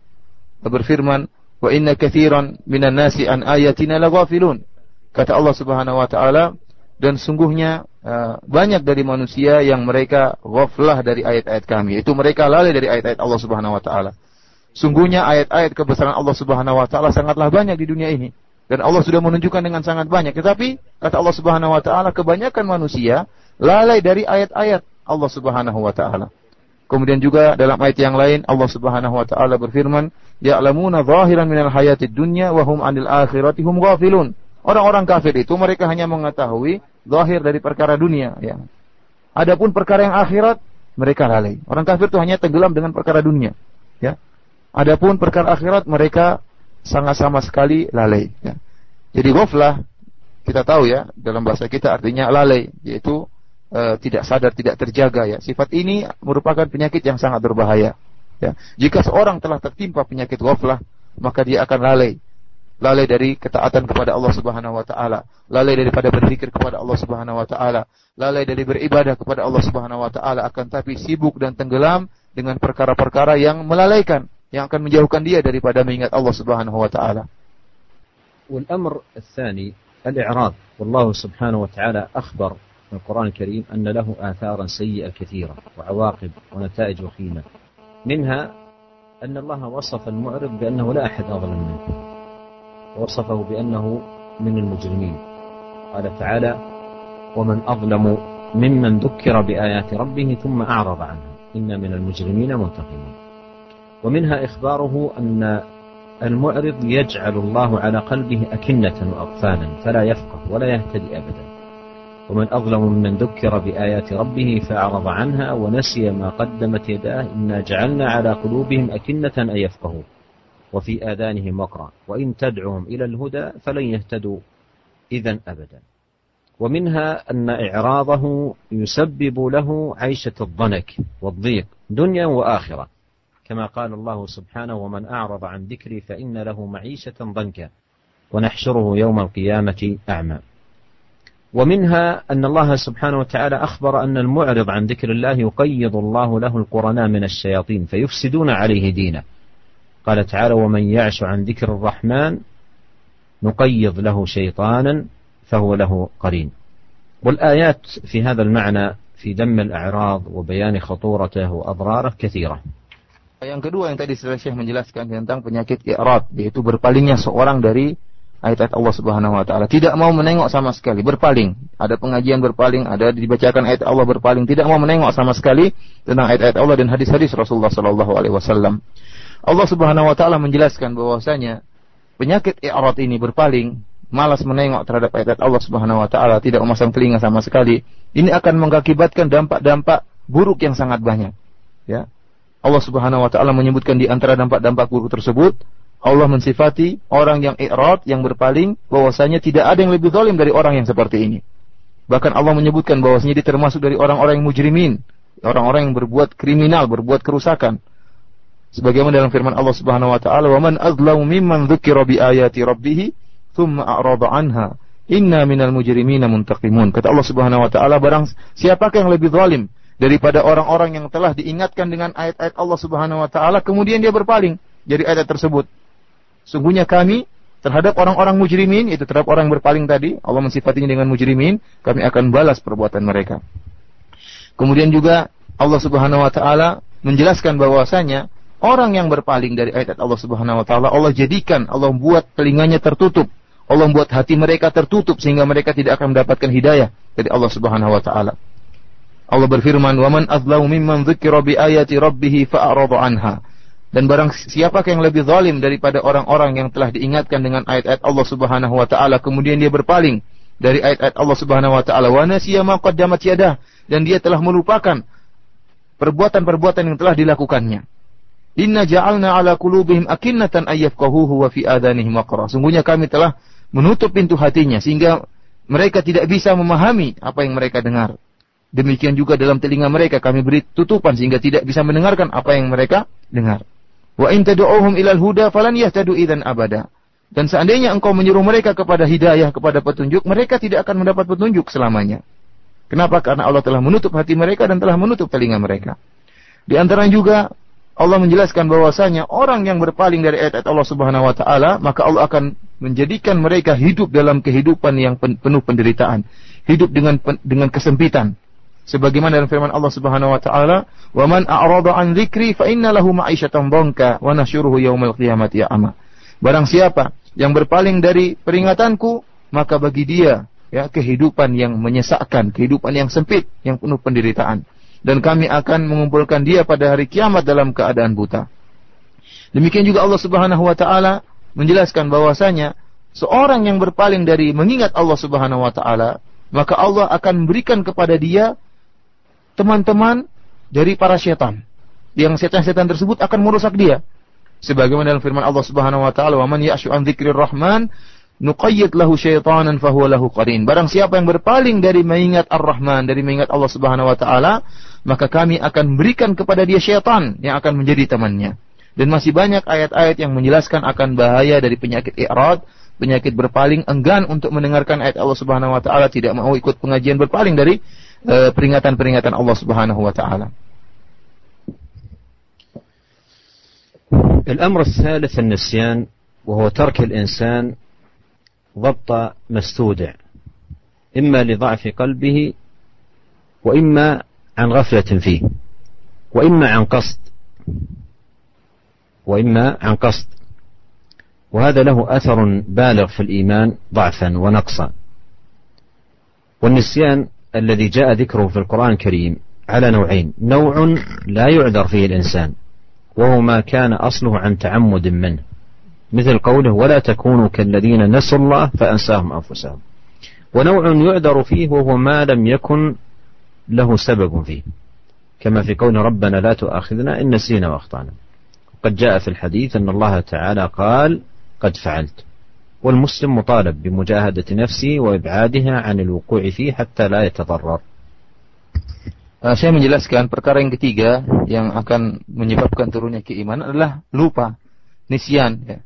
berfirman, "Wa inna katsiran minan nasi an ayatina laghafilun." Kata Allah Subhanahu wa taala, dan sungguhnya uh, banyak dari manusia yang mereka ghaflah dari ayat-ayat kami. Itu mereka lalai dari ayat-ayat Allah Subhanahu wa taala. Sungguhnya ayat-ayat kebesaran Allah Subhanahu wa taala sangatlah banyak di dunia ini. Dan Allah sudah menunjukkan dengan sangat banyak. Tetapi kata Allah Subhanahu wa taala kebanyakan manusia lalai dari ayat-ayat Allah Subhanahu wa taala. Kemudian juga dalam ayat yang lain Allah Subhanahu wa taala berfirman, "Ya'lamuna zahiran minal hayatid dunya wa hum 'anil akhirati hum ghafilun." Orang-orang kafir itu mereka hanya mengetahui zahir dari perkara dunia. Ya. Adapun perkara yang akhirat mereka lalai. Orang kafir itu hanya tenggelam dengan perkara dunia. Ya. Adapun perkara akhirat mereka sangat sama sekali lalai. Ya. Jadi ghaflah kita tahu ya dalam bahasa kita artinya lalai yaitu e, tidak sadar tidak terjaga ya. Sifat ini merupakan penyakit yang sangat berbahaya. Ya. Jika seorang telah tertimpa penyakit ghaflah maka dia akan lalai lalai dari ketaatan kepada Allah Subhanahu wa taala, lalai daripada berzikir kepada Allah Subhanahu wa taala, lalai dari beribadah kepada Allah Subhanahu wa taala akan tapi sibuk dan tenggelam dengan perkara-perkara yang melalaikan, yang akan menjauhkan dia daripada mengingat Allah Subhanahu wa taala. والأمر الثاني الإعراض والله سبحانه وتعالى أخبر في القرآن الكريم أن له آثارا سيئة كثيرة وعواقب ونتائج وخيمة منها أن الله وصف المعرض بأنه لا أحد أظلم منه وصفه بأنه من المجرمين. قال تعالى ومن أظلم ممن ذكر بآيات ربه ثم أعرض عنها. إن من المجرمين منتقمون. ومنها إخباره أن المعرض يجعل الله على قلبه أكنة وأقفالا فلا يفقه ولا يهتدي أبدا. ومن أظلم ممن ذكر بآيات ربه فأعرض عنها ونسي ما قدمت يداه. إنا جعلنا على قلوبهم أكنة أن يفقهوا وفي آذانهم وقرا. وإن تدعوهم إلى الهدى فلن يهتدوا إذا أبدا. ومنها أن إعراضه يسبب له عيشة الضنك والضيق دنيا وآخرة. كما قال الله سبحانه ومن أعرض عن ذكري فإن له معيشة ضنكا ونحشره يوم القيامة أعمى. ومنها أن الله سبحانه وتعالى أخبر أن المعرض عن ذكر الله يقيض الله له القرناء من الشياطين فيفسدون عليه دينه. قال تعالى ومن يعش عن ذكر الرحمن نقيض له شيطانا فهو له قرين والآيات في هذا المعنى في دم الأعراض وبيان خطورته وأضراره كثيرة Yang kedua yang tadi Syekh menjelaskan tentang penyakit i'rad yaitu berpalingnya seorang dari ayat-ayat Allah Subhanahu wa taala. Tidak mau menengok sama sekali, berpaling. Ada pengajian berpaling, ada dibacakan ayat Allah berpaling, tidak mau menengok sama sekali tentang ayat-ayat Allah dan hadis-hadis Rasulullah sallallahu alaihi wasallam. Allah Subhanahu wa taala menjelaskan bahwasanya penyakit i'rad ini berpaling, malas menengok terhadap ayat-ayat Allah Subhanahu wa taala, tidak memasang telinga sama sekali. Ini akan mengakibatkan dampak-dampak buruk yang sangat banyak. Ya. Allah Subhanahu wa taala menyebutkan di antara dampak-dampak buruk tersebut, Allah mensifati orang yang i'rad, yang berpaling, bahwasanya tidak ada yang lebih zalim dari orang yang seperti ini. Bahkan Allah menyebutkan bahwasanya dia termasuk dari orang-orang yang mujrimin, orang-orang yang berbuat kriminal, berbuat kerusakan. Sebagaimana dalam firman Allah Subhanahu wa taala, "Wa man azlamu mimman dzukira bi ayati rabbih tsumma a'rada anha. Inna minal mujrimina muntaqimun." Kata Allah Subhanahu wa taala, barang siapakah yang lebih zalim daripada orang-orang yang telah diingatkan dengan ayat-ayat Allah Subhanahu wa taala kemudian dia berpaling dari ayat tersebut. Sungguhnya kami terhadap orang-orang mujrimin itu terhadap orang yang berpaling tadi Allah mensifatinya dengan mujrimin kami akan balas perbuatan mereka. Kemudian juga Allah Subhanahu wa taala menjelaskan bahwasanya orang yang berpaling dari ayat Allah Subhanahu wa taala Allah jadikan Allah buat telinganya tertutup Allah buat hati mereka tertutup sehingga mereka tidak akan mendapatkan hidayah dari Allah Subhanahu wa taala. Allah berfirman, "Wa man azlamu mimman dzukira bi ayati rabbih fa'arada anha." Dan barang siapakah yang lebih zalim daripada orang-orang yang telah diingatkan dengan ayat-ayat Allah Subhanahu wa taala kemudian dia berpaling dari ayat-ayat Allah Subhanahu wa taala wa nasiya ma qaddamat dan dia telah melupakan perbuatan-perbuatan yang telah dilakukannya. Inna ja'alna ala qulubihim akinnatan ayyafqahuhu wa fi adanihim waqra. Sungguhnya kami telah menutup pintu hatinya sehingga mereka tidak bisa memahami apa yang mereka dengar. Demikian juga dalam telinga mereka kami beri tutupan sehingga tidak bisa mendengarkan apa yang mereka dengar. Wa in tad'uuhum ilal huda falan yahtadu idzan abada. Dan seandainya engkau menyuruh mereka kepada hidayah, kepada petunjuk, mereka tidak akan mendapat petunjuk selamanya. Kenapa? Karena Allah telah menutup hati mereka dan telah menutup telinga mereka. Di antara juga Allah menjelaskan bahwasanya orang yang berpaling dari ayat-ayat Allah Subhanahu wa taala, maka Allah akan menjadikan mereka hidup dalam kehidupan yang penuh penderitaan, hidup dengan dengan kesempitan, sebagaimana dalam firman Allah Subhanahu wa taala, "Wa man a'rada an dzikri fa inna lahu ma'isyatan dhanka wa nahsyuruhu yaumal qiyamati a'ma." Barang siapa yang berpaling dari peringatanku, maka bagi dia ya kehidupan yang menyesakkan, kehidupan yang sempit, yang penuh penderitaan. Dan kami akan mengumpulkan dia pada hari kiamat dalam keadaan buta. Demikian juga Allah Subhanahu wa taala menjelaskan bahwasanya seorang yang berpaling dari mengingat Allah Subhanahu wa taala, maka Allah akan memberikan kepada dia teman-teman dari para setan. Yang setan-setan tersebut akan merusak dia. Sebagaimana dalam firman Allah Subhanahu wa taala, "Wa man ya'shu an rahman nuqayyid lahu syaitanan fahuwa lahu qarin." Barang siapa yang berpaling dari mengingat Ar-Rahman, dari mengingat Allah Subhanahu wa taala, maka kami akan berikan kepada dia syaitan yang akan menjadi temannya. Dan masih banyak ayat-ayat yang menjelaskan akan bahaya dari penyakit i'rad, penyakit berpaling, enggan untuk mendengarkan ayat Allah Subhanahu wa taala, tidak mau ikut pengajian berpaling dari peringatan-peringatan Allah Subhanahu wa taala. الأمر الثالث النسيان وهو ترك الإنسان ضبط ما استودع إما لضعف قلبه وإما عن غفلة فيه وإما عن قصد وإما عن قصد. وهذا له أثر بالغ في الإيمان ضعفا ونقصا. والنسيان الذي جاء ذكره في القرآن الكريم على نوعين. نوع لا يعذر فيه الإنسان وهو ما كان أصله عن تعمد منه. مثل قوله ولا تكونوا كالذين نسوا الله فأنساهم أنفسهم ونوع يعذر فيه وهو ما لم يكن له سبب فيه كما في قول ربنا لا تؤاخذنا إن نسينا وأخطأنا وقد جاء في الحديث أن الله تعالى قال قد فعلت والمسلم مطالب بمجاهدة نفسه وإبعادها عن الوقوع فيه حتى لا يتضرر Saya menjelaskan perkara yang ketiga yang akan menyebabkan turunnya keimanan adalah lupa, nisyan. Ya.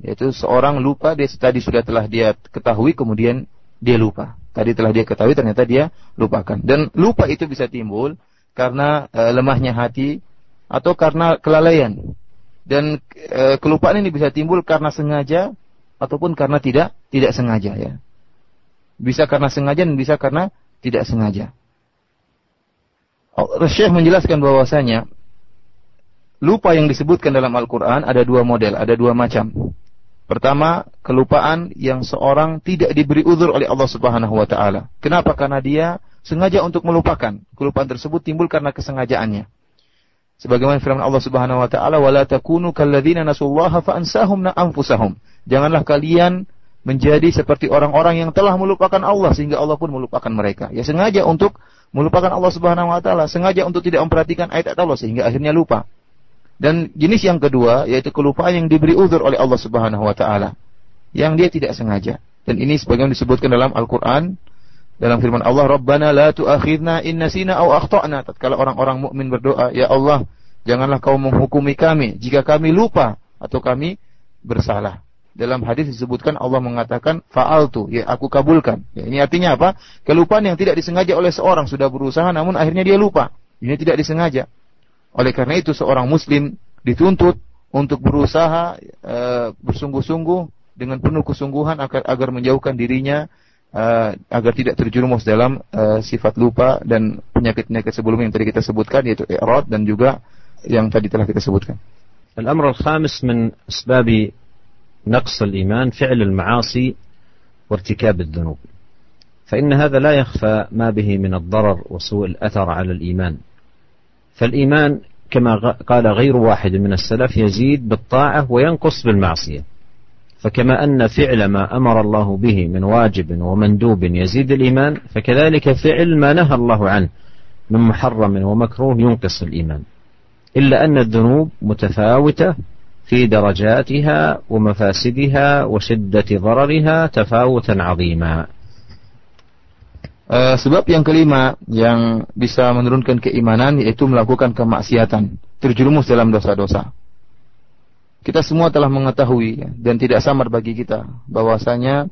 Yaitu seorang lupa dia tadi sudah telah dia ketahui kemudian dia lupa. Tadi telah dia ketahui ternyata dia lupakan. Dan lupa itu bisa timbul karena e, lemahnya hati atau karena kelalaian. Dan e, kelupaan ini bisa timbul karena sengaja ataupun karena tidak tidak sengaja ya. Bisa karena sengaja dan bisa karena tidak sengaja. Syekh menjelaskan bahwasanya lupa yang disebutkan dalam Al-Quran ada dua model, ada dua macam. Pertama, kelupaan yang seorang tidak diberi uzur oleh Allah Subhanahu wa taala. Kenapa? Karena dia sengaja untuk melupakan. Kelupaan tersebut timbul karena kesengajaannya. Sebagaimana firman Allah Subhanahu wa taala, "Wala takunu anfusahum." Janganlah kalian menjadi seperti orang-orang yang telah melupakan Allah sehingga Allah pun melupakan mereka. Ya sengaja untuk melupakan Allah Subhanahu wa taala, sengaja untuk tidak memperhatikan ayat-ayat Allah sehingga akhirnya lupa. Dan jenis yang kedua yaitu kelupaan yang diberi uzur oleh Allah Subhanahu wa taala yang dia tidak sengaja. Dan ini sebagaimana disebutkan dalam Al-Qur'an dalam firman Allah, "Rabbana la tu'akhidna in nasina aw akhtana." Tatkala orang-orang mukmin berdoa, "Ya Allah, janganlah kau menghukumi kami jika kami lupa atau kami bersalah." Dalam hadis disebutkan Allah mengatakan fa'altu, ya aku kabulkan. Ya, ini artinya apa? Kelupaan yang tidak disengaja oleh seorang sudah berusaha namun akhirnya dia lupa. Ini tidak disengaja. Oleh karena itu seorang muslim dituntut untuk berusaha e, bersungguh-sungguh dengan penuh kesungguhan agar, agar menjauhkan dirinya e, agar tidak terjerumus dalam e, sifat lupa dan penyakit-penyakit sebelumnya yang tadi kita sebutkan yaitu i'rad dan juga yang tadi telah kita sebutkan. الأمر الخامس من أسباب نقص الإيمان فعل المعاصي وارتكاب الذنوب فإن هذا لا يخفى ما به من الضرر وسوء الأثر على الإيمان فالإيمان كما قال غير واحد من السلف يزيد بالطاعة وينقص بالمعصية. فكما أن فعل ما أمر الله به من واجب ومندوب يزيد الإيمان فكذلك فعل ما نهى الله عنه من محرم ومكروه ينقص الإيمان. إلا أن الذنوب متفاوتة في درجاتها ومفاسدها وشدة ضررها تفاوتا عظيما. Uh, sebab yang kelima yang bisa menurunkan keimanan yaitu melakukan kemaksiatan, terjerumus dalam dosa-dosa. Kita semua telah mengetahui ya, dan tidak samar bagi kita bahwasanya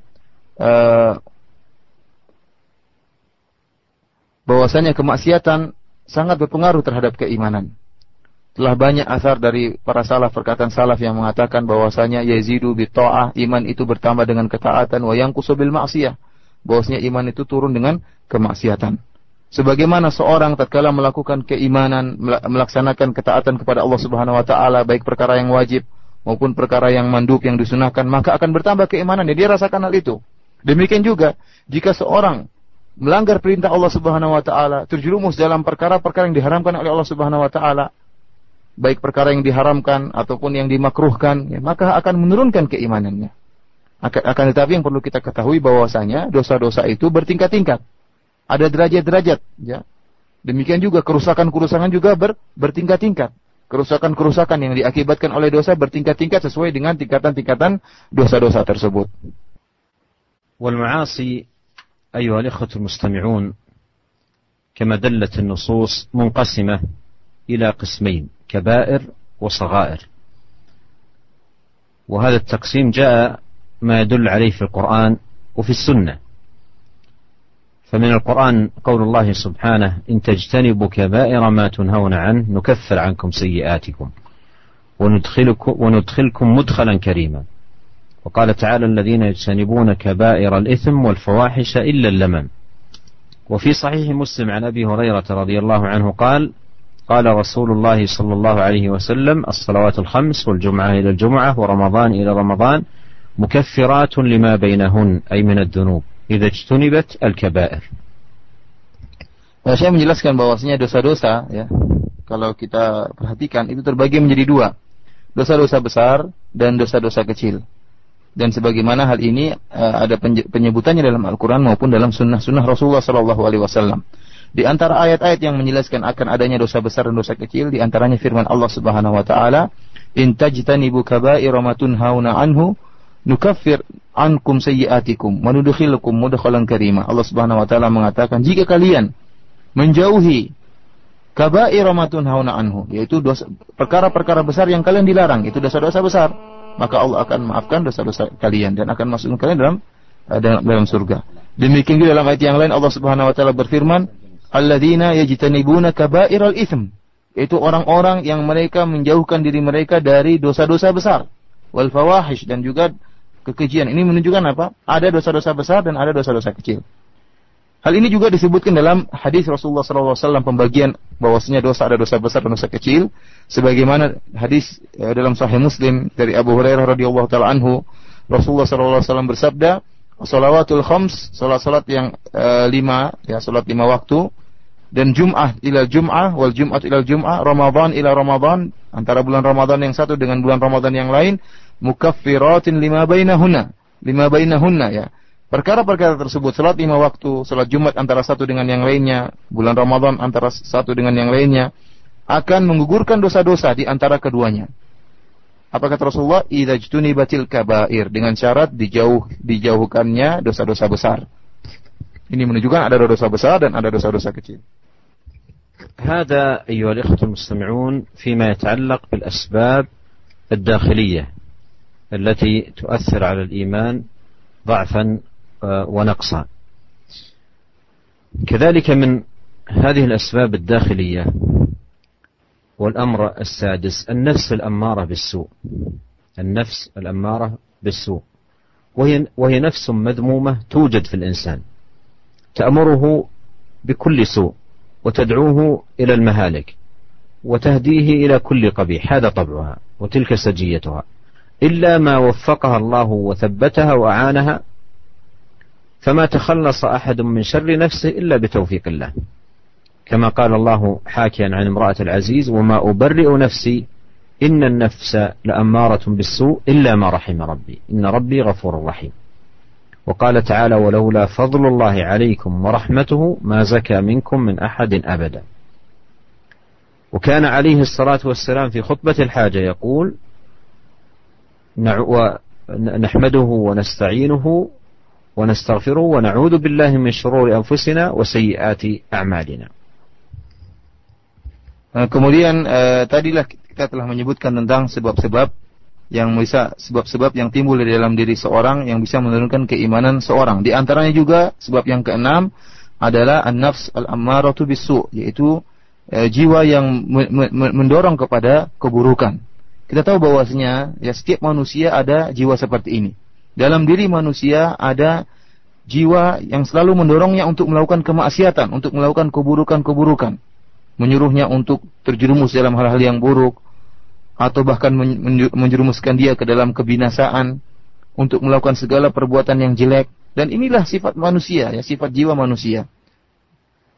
uh, bahwasanya kemaksiatan sangat berpengaruh terhadap keimanan. Telah banyak asar dari para salaf perkataan salaf yang mengatakan bahwasanya yazidu bi iman itu bertambah dengan ketaatan wa yanqusu bil maksiyah bahwasanya iman itu turun dengan kemaksiatan. Sebagaimana seorang tatkala melakukan keimanan, melaksanakan ketaatan kepada Allah Subhanahu wa taala baik perkara yang wajib maupun perkara yang mandub yang disunahkan, maka akan bertambah keimanan. Dia rasakan hal itu. Demikian juga jika seorang melanggar perintah Allah Subhanahu wa taala, terjerumus dalam perkara-perkara yang diharamkan oleh Allah Subhanahu wa taala, baik perkara yang diharamkan ataupun yang dimakruhkan, ya, maka akan menurunkan keimanannya. Akan, akan tetapi yang perlu kita ketahui bahwasanya dosa-dosa itu bertingkat-tingkat. Ada derajat-derajat, ya. Demikian juga kerusakan-kerusakan juga ber, bertingkat-tingkat. Kerusakan-kerusakan yang diakibatkan oleh dosa bertingkat-tingkat sesuai dengan tingkatan-tingkatan dosa-dosa tersebut. والمعاصي أيها الإخوة المستمعون كما دلت النصوص منقسمة إلى قسمين كبائر وصغائر وهذا التقسيم جاء ما يدل عليه في القرآن وفي السنة. فمن القرآن قول الله سبحانه إن تجتنبوا كبائر ما تنهون عنه نكفر عنكم سيئاتكم وندخلكم, وندخلكم مدخلا كريما. وقال تعالى الذين يجتنبون كبائر الإثم والفواحش إلا اللمم. وفي صحيح مسلم عن أبي هريرة رضي الله عنه قال قال رسول الله صلى الله عليه وسلم الصلوات الخمس والجمعة إلى الجمعة ورمضان إلى رمضان مكفرات لما بينهن أي من الذنوب إذا اجتنبت الكبائر Nah, saya menjelaskan bahwasanya dosa-dosa ya kalau kita perhatikan itu terbagi menjadi dua dosa-dosa besar dan dosa-dosa kecil dan sebagaimana hal ini uh, ada penyebutannya dalam Al-Quran maupun dalam sunnah-sunnah Rasulullah Sallallahu Alaihi Wasallam. Di antara ayat-ayat yang menjelaskan akan adanya dosa besar dan dosa kecil, di antaranya firman Allah Subhanahu Wa Taala, "In tajtanibu kaba'ira ma tunhauna anhu, nukaffir ankum sayyiatikum wa nudkhilukum mudkhalan karima. Allah Subhanahu wa taala mengatakan jika kalian menjauhi kabair ma tunhauna anhu, yaitu perkara-perkara besar yang kalian dilarang, itu dosa-dosa besar. maka Allah akan maafkan dosa-dosa kalian dan akan masukkan kalian dalam uh, dalam, dalam surga. Demikian juga dalam ayat yang lain Allah Subhanahu wa taala berfirman, "Alladzina yajtanibuna kaba'iral itsm." Itu orang-orang yang mereka menjauhkan diri mereka dari dosa-dosa besar, wal fawahish dan juga kekejian. Ini menunjukkan apa? Ada dosa-dosa besar dan ada dosa-dosa kecil. Hal ini juga disebutkan dalam hadis Rasulullah SAW pembagian bahwasanya dosa ada dosa besar dan dosa kecil, sebagaimana hadis ya, dalam Sahih Muslim dari Abu Hurairah radhiyallahu taala anhu, Rasulullah SAW bersabda, "Shalawatul khams, salat-salat yang e, lima, ya salat lima waktu, dan Jum'ah ila Jum'ah wal Jum'ah ila Jum'ah, Ramadan ila Ramadan, antara bulan Ramadan yang satu dengan bulan Ramadan yang lain, mukaffiratin lima bainahunna, lima bainahunna ya." Perkara-perkara tersebut, salat lima waktu, salat Jumat antara satu dengan yang lainnya, bulan Ramadan antara satu dengan yang lainnya, akan menggugurkan dosa-dosa di antara keduanya. Apa kata Rasulullah? Idza batil kabair dengan syarat dijauh dijauhkannya dosa-dosa besar. Ini menunjukkan ada dosa besar dan ada dosa-dosa kecil. هذا أيها الإخوة المستمعون فيما يتعلق بالأسباب الداخلية التي تؤثر على الإيمان ضعفا ونقصا. كذلك من هذه الأسباب الداخلية والأمر السادس النفس الأمارة بالسوء. النفس الأمارة بالسوء. وهي, وهي نفس مذمومة توجد في الإنسان. تأمره بكل سوء وتدعوه إلى المهالك وتهديه إلى كل قبيح. هذا طبعها وتلك سجيتها. إلا ما وفقها الله وثبتها وأعانها فما تخلص أحد من شر نفسه إلا بتوفيق الله. كما قال الله حاكيا عن امرأة العزيز وما أبرئ نفسي إن النفس لأمارة بالسوء إلا ما رحم ربي. إن ربي غفور رحيم. وقال تعالى ولولا فضل الله عليكم ورحمته ما زكى منكم من أحد أبدا. وكان عليه الصلاة والسلام في خطبة الحاجة يقول نحمده ونستعينه ونستغفره ونعوذ بالله من شرور أنفسنا وسيئات أعمالنا Kemudian eh, tadilah kita telah menyebutkan tentang sebab-sebab yang bisa sebab-sebab yang timbul di dalam diri seorang yang bisa menurunkan keimanan seorang. Di antaranya juga sebab yang keenam adalah an-nafs al-ammaratu bisu, yaitu eh, jiwa yang mendorong kepada keburukan. Kita tahu bahwasanya ya setiap manusia ada jiwa seperti ini. Dalam diri manusia ada jiwa yang selalu mendorongnya untuk melakukan kemaksiatan, untuk melakukan keburukan-keburukan. Menyuruhnya untuk terjerumus dalam hal-hal yang buruk, atau bahkan menjerumuskan dia ke dalam kebinasaan, untuk melakukan segala perbuatan yang jelek. Dan inilah sifat manusia, ya sifat jiwa manusia.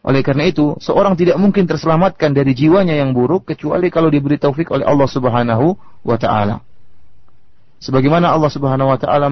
Oleh karena itu, seorang tidak mungkin terselamatkan dari jiwanya yang buruk kecuali kalau diberi taufik oleh Allah Subhanahu wa taala. Sebagaimana Allah Subhanahu wa taala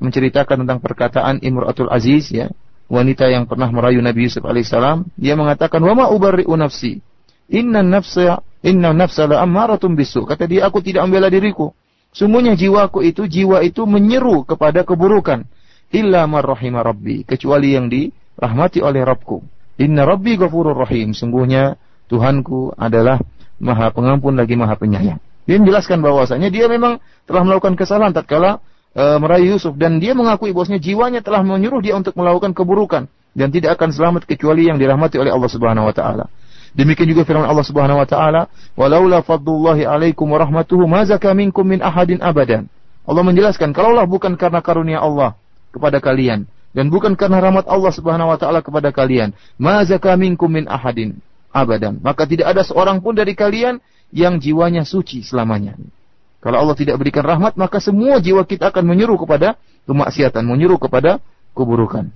menceritakan tentang perkataan Imratul Aziz ya, wanita yang pernah merayu Nabi Yusuf alaihissalam, dia mengatakan, "Wa ma ubarri'u nafsi. Inna nafsa inna nafsa la ammaratun bisu." Kata dia, aku tidak membela diriku. Sungguhnya jiwaku itu, jiwa itu menyeru kepada keburukan. Illa rabbi, kecuali yang dirahmati oleh Rabbku. Inna rabbi ghafurur rahim. Sungguhnya Tuhanku adalah Maha Pengampun lagi Maha Penyayang. Dia menjelaskan bahwasanya dia memang telah melakukan kesalahan tatkala e, meraih Yusuf dan dia mengakui bahwasanya jiwanya telah menyuruh dia untuk melakukan keburukan dan tidak akan selamat kecuali yang dirahmati oleh Allah Subhanahu wa taala. Demikian juga firman Allah Subhanahu wa taala, "Walaula fadlullahi 'alaikum wa rahmatuhu ma zaka minkum min ahadin abadan." Allah menjelaskan, kalaulah bukan karena karunia Allah kepada kalian dan bukan karena rahmat Allah Subhanahu wa taala kepada kalian, ma zaka minkum min ahadin abadan. Maka tidak ada seorang pun dari kalian yang jiwanya suci selamanya. Kalau Allah tidak berikan rahmat, maka semua jiwa kita akan menyuruh kepada kemaksiatan, menyuruh kepada keburukan.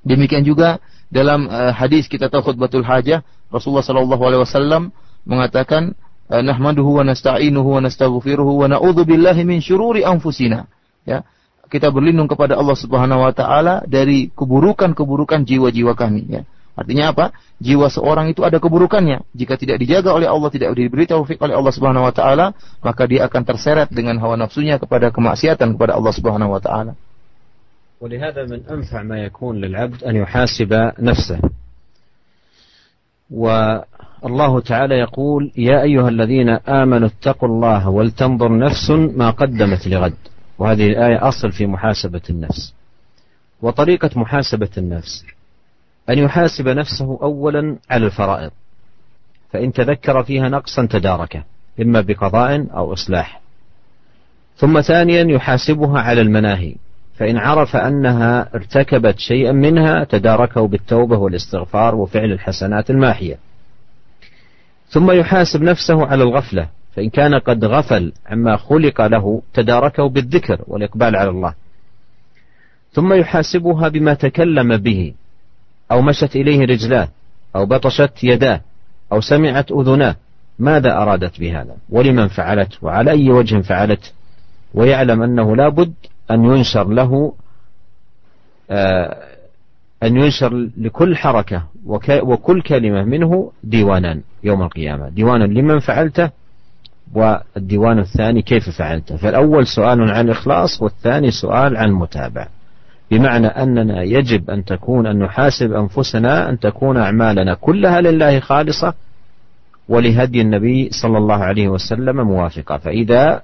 Demikian juga dalam uh, hadis kita tahu khutbatul hajah, Rasulullah sallallahu alaihi wasallam mengatakan, eh, "Nahmaduhu wa nasta'inuhu wa nastaghfiruhu wa na'udzu billahi min syururi anfusina." Ya Kita berlindung kepada Allah Subhanahu wa taala dari keburukan-keburukan jiwa-jiwa kami, ya. Artinya apa? Jiwa seorang itu ada keburukannya. Jika tidak dijaga oleh Allah, tidak diberi taufik oleh Allah Subhanahu wa taala, maka dia akan terseret dengan hawa nafsunya kepada kemaksiatan kepada Allah Subhanahu wa taala. ولهذا من أنفع ما يكون للعبد أن يحاسب نفسه الله تعالى يقول يا أيها الذين آمنوا اتقوا الله ولتنظر نفس ما قدمت لغد وهذه الآية أصل في محاسبة النفس. وطريقة محاسبة النفس أن يحاسب نفسه أولا على الفرائض. فإن تذكر فيها نقصا تداركه إما بقضاء أو إصلاح. ثم ثانيا يحاسبها على المناهي. فإن عرف أنها ارتكبت شيئا منها تداركه بالتوبة والاستغفار وفعل الحسنات الماحية. ثم يحاسب نفسه على الغفلة. فإن كان قد غفل عما خلق له تداركه بالذكر والإقبال على الله. ثم يحاسبها بما تكلم به أو مشت إليه رجلاه أو بطشت يداه أو سمعت أذناه. ماذا أرادت بهذا؟ ولمن فعلت؟ وعلى أي وجه فعلت؟ ويعلم أنه لا بد أن ينشر له آه، أن ينشر لكل حركة وكل كلمة منه ديوانان يوم القيامة. ديوان لمن فعلته والديوان الثاني كيف فعلته؟ فالأول سؤال عن الإخلاص والثاني سؤال عن المتابعة. بمعنى أننا يجب أن تكون أن نحاسب أنفسنا أن تكون أعمالنا كلها لله خالصة ولهدي النبي صلى الله عليه وسلم موافقة. فإذا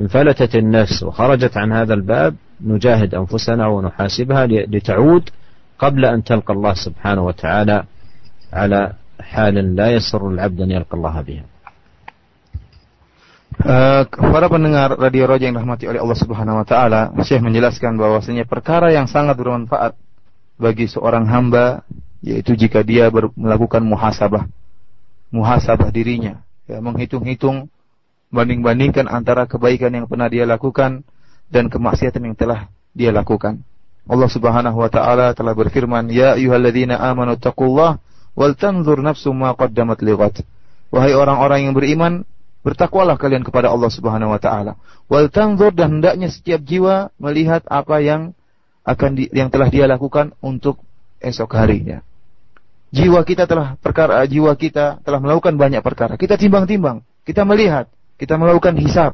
انفلتت النفس وخرجت عن هذا الباب نجاهد أنفسنا ونحاسبها لتعود قبل أن تلقى الله سبحانه وتعالى على حال لا يسر العبد أن يلقى الله بها. Uh, para pendengar Radio Roja yang dirahmati oleh Allah Subhanahu wa taala, Syekh menjelaskan bahwasanya perkara yang sangat bermanfaat bagi seorang hamba yaitu jika dia melakukan muhasabah. Muhasabah dirinya, ya menghitung-hitung banding-bandingkan antara kebaikan yang pernah dia lakukan dan kemaksiatan yang telah dia lakukan. Allah Subhanahu wa taala telah berfirman, "Ya ayyuhalladzina amanu taqullaha wal tanzur nafsum ma qaddamat lighat." Wahai orang-orang yang beriman, Bertakwalah kalian kepada Allah Subhanahu wa taala. Wal tanzur dan hendaknya setiap jiwa melihat apa yang akan di, yang telah dia lakukan untuk esok harinya. Jiwa kita telah perkara jiwa kita telah melakukan banyak perkara. Kita timbang-timbang, kita melihat, kita melakukan hisab.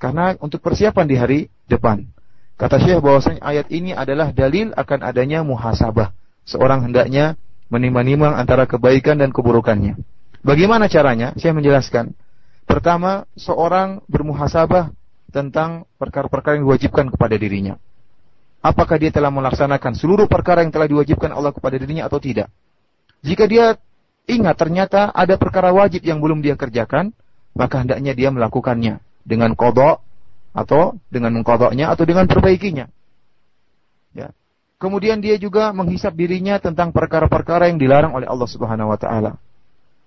Karena untuk persiapan di hari depan. Kata Syekh bahwasanya ayat ini adalah dalil akan adanya muhasabah. Seorang hendaknya menimbang-nimbang antara kebaikan dan keburukannya. Bagaimana caranya? Saya menjelaskan. Pertama, seorang bermuhasabah tentang perkara-perkara yang diwajibkan kepada dirinya. Apakah dia telah melaksanakan seluruh perkara yang telah diwajibkan Allah kepada dirinya atau tidak? Jika dia ingat ternyata ada perkara wajib yang belum dia kerjakan, maka hendaknya dia melakukannya dengan kodok atau dengan mengkodoknya atau dengan perbaikinya. Ya. Kemudian dia juga menghisap dirinya tentang perkara-perkara yang dilarang oleh Allah Subhanahu wa taala.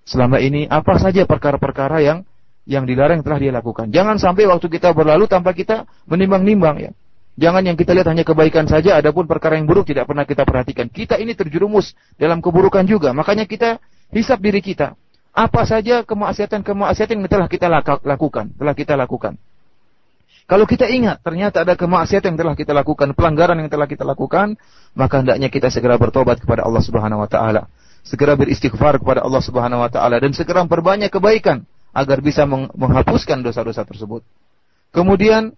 Selama ini apa saja perkara-perkara yang yang dilarang telah dia lakukan. Jangan sampai waktu kita berlalu tanpa kita menimbang-nimbang ya. Jangan yang kita lihat hanya kebaikan saja, adapun perkara yang buruk tidak pernah kita perhatikan. Kita ini terjerumus dalam keburukan juga. Makanya kita hisap diri kita. Apa saja kemaksiatan-kemaksiatan yang telah kita lakukan, telah kita lakukan. Kalau kita ingat ternyata ada kemaksiatan yang telah kita lakukan, pelanggaran yang telah kita lakukan, maka hendaknya kita segera bertobat kepada Allah Subhanahu wa taala. Segera beristighfar kepada Allah Subhanahu wa taala dan segera memperbanyak kebaikan agar bisa menghapuskan dosa-dosa tersebut. Kemudian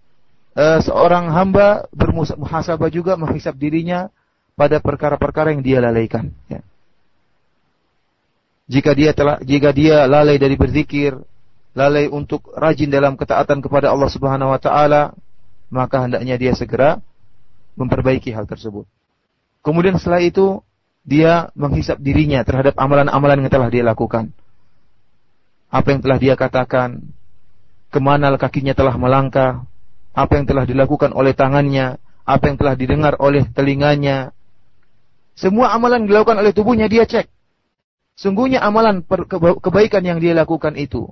uh, seorang hamba bermuhasabah juga menghisap dirinya pada perkara-perkara yang dia lalaikan. Ya. Jika dia telah, jika dia lalai dari berzikir, lalai untuk rajin dalam ketaatan kepada Allah Subhanahu Wa Taala, maka hendaknya dia segera memperbaiki hal tersebut. Kemudian setelah itu dia menghisap dirinya terhadap amalan-amalan yang telah dia lakukan apa yang telah dia katakan, ke mana kakinya telah melangkah, apa yang telah dilakukan oleh tangannya, apa yang telah didengar oleh telinganya. Semua amalan dilakukan oleh tubuhnya dia cek. Sungguhnya amalan kebaikan yang dia lakukan itu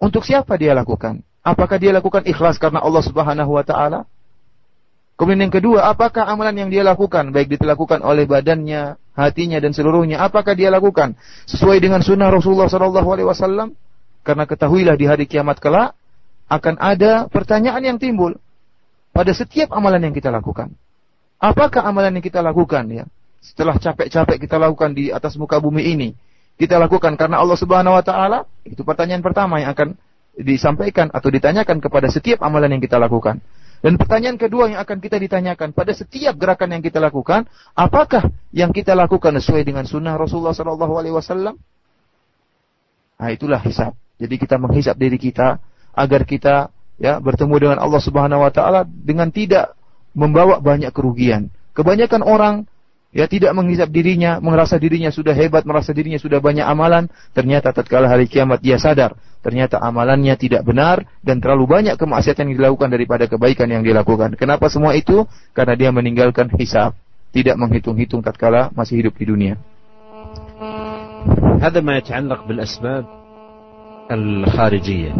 untuk siapa dia lakukan? Apakah dia lakukan ikhlas karena Allah Subhanahu wa taala? Kemudian yang kedua, apakah amalan yang dia lakukan baik dilakukan oleh badannya, hatinya dan seluruhnya, apakah dia lakukan sesuai dengan sunnah Rasulullah wasallam? Karena ketahuilah di hari kiamat kelak akan ada pertanyaan yang timbul pada setiap amalan yang kita lakukan. Apakah amalan yang kita lakukan ya? Setelah capek-capek kita lakukan di atas muka bumi ini, kita lakukan karena Allah Subhanahu wa taala? Itu pertanyaan pertama yang akan disampaikan atau ditanyakan kepada setiap amalan yang kita lakukan. Dan pertanyaan kedua yang akan kita ditanyakan pada setiap gerakan yang kita lakukan, apakah yang kita lakukan sesuai dengan sunnah Rasulullah Sallallahu Alaihi Wasallam? Nah, itulah hisab. Jadi kita menghisap diri kita agar kita ya bertemu dengan Allah Subhanahu wa taala dengan tidak membawa banyak kerugian. Kebanyakan orang ya tidak menghisap dirinya, merasa dirinya sudah hebat, merasa dirinya sudah banyak amalan, ternyata tatkala hari kiamat dia sadar, ternyata amalannya tidak benar dan terlalu banyak kemaksiatan yang dilakukan daripada kebaikan yang dilakukan. Kenapa semua itu? Karena dia meninggalkan hisap, tidak menghitung-hitung tatkala masih hidup di dunia. هذا ما يتعلق بالأسباب الخارجية.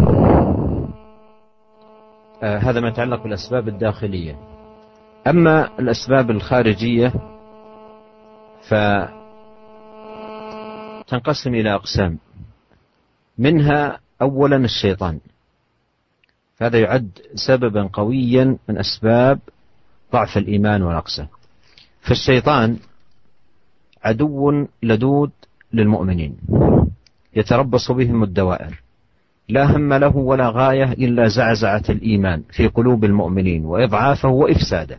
هذا ما يتعلق بالأسباب الداخلية. أما الأسباب الخارجية فتنقسم إلى أقسام. منها أولا الشيطان. هذا يعد سببا قويا من أسباب ضعف الإيمان والأقسام. فالشيطان عدو لدود للمؤمنين. يتربص بهم الدوائر. لا هم له ولا غاية إلا زعزعة الإيمان في قلوب المؤمنين وإضعافه وإفساده.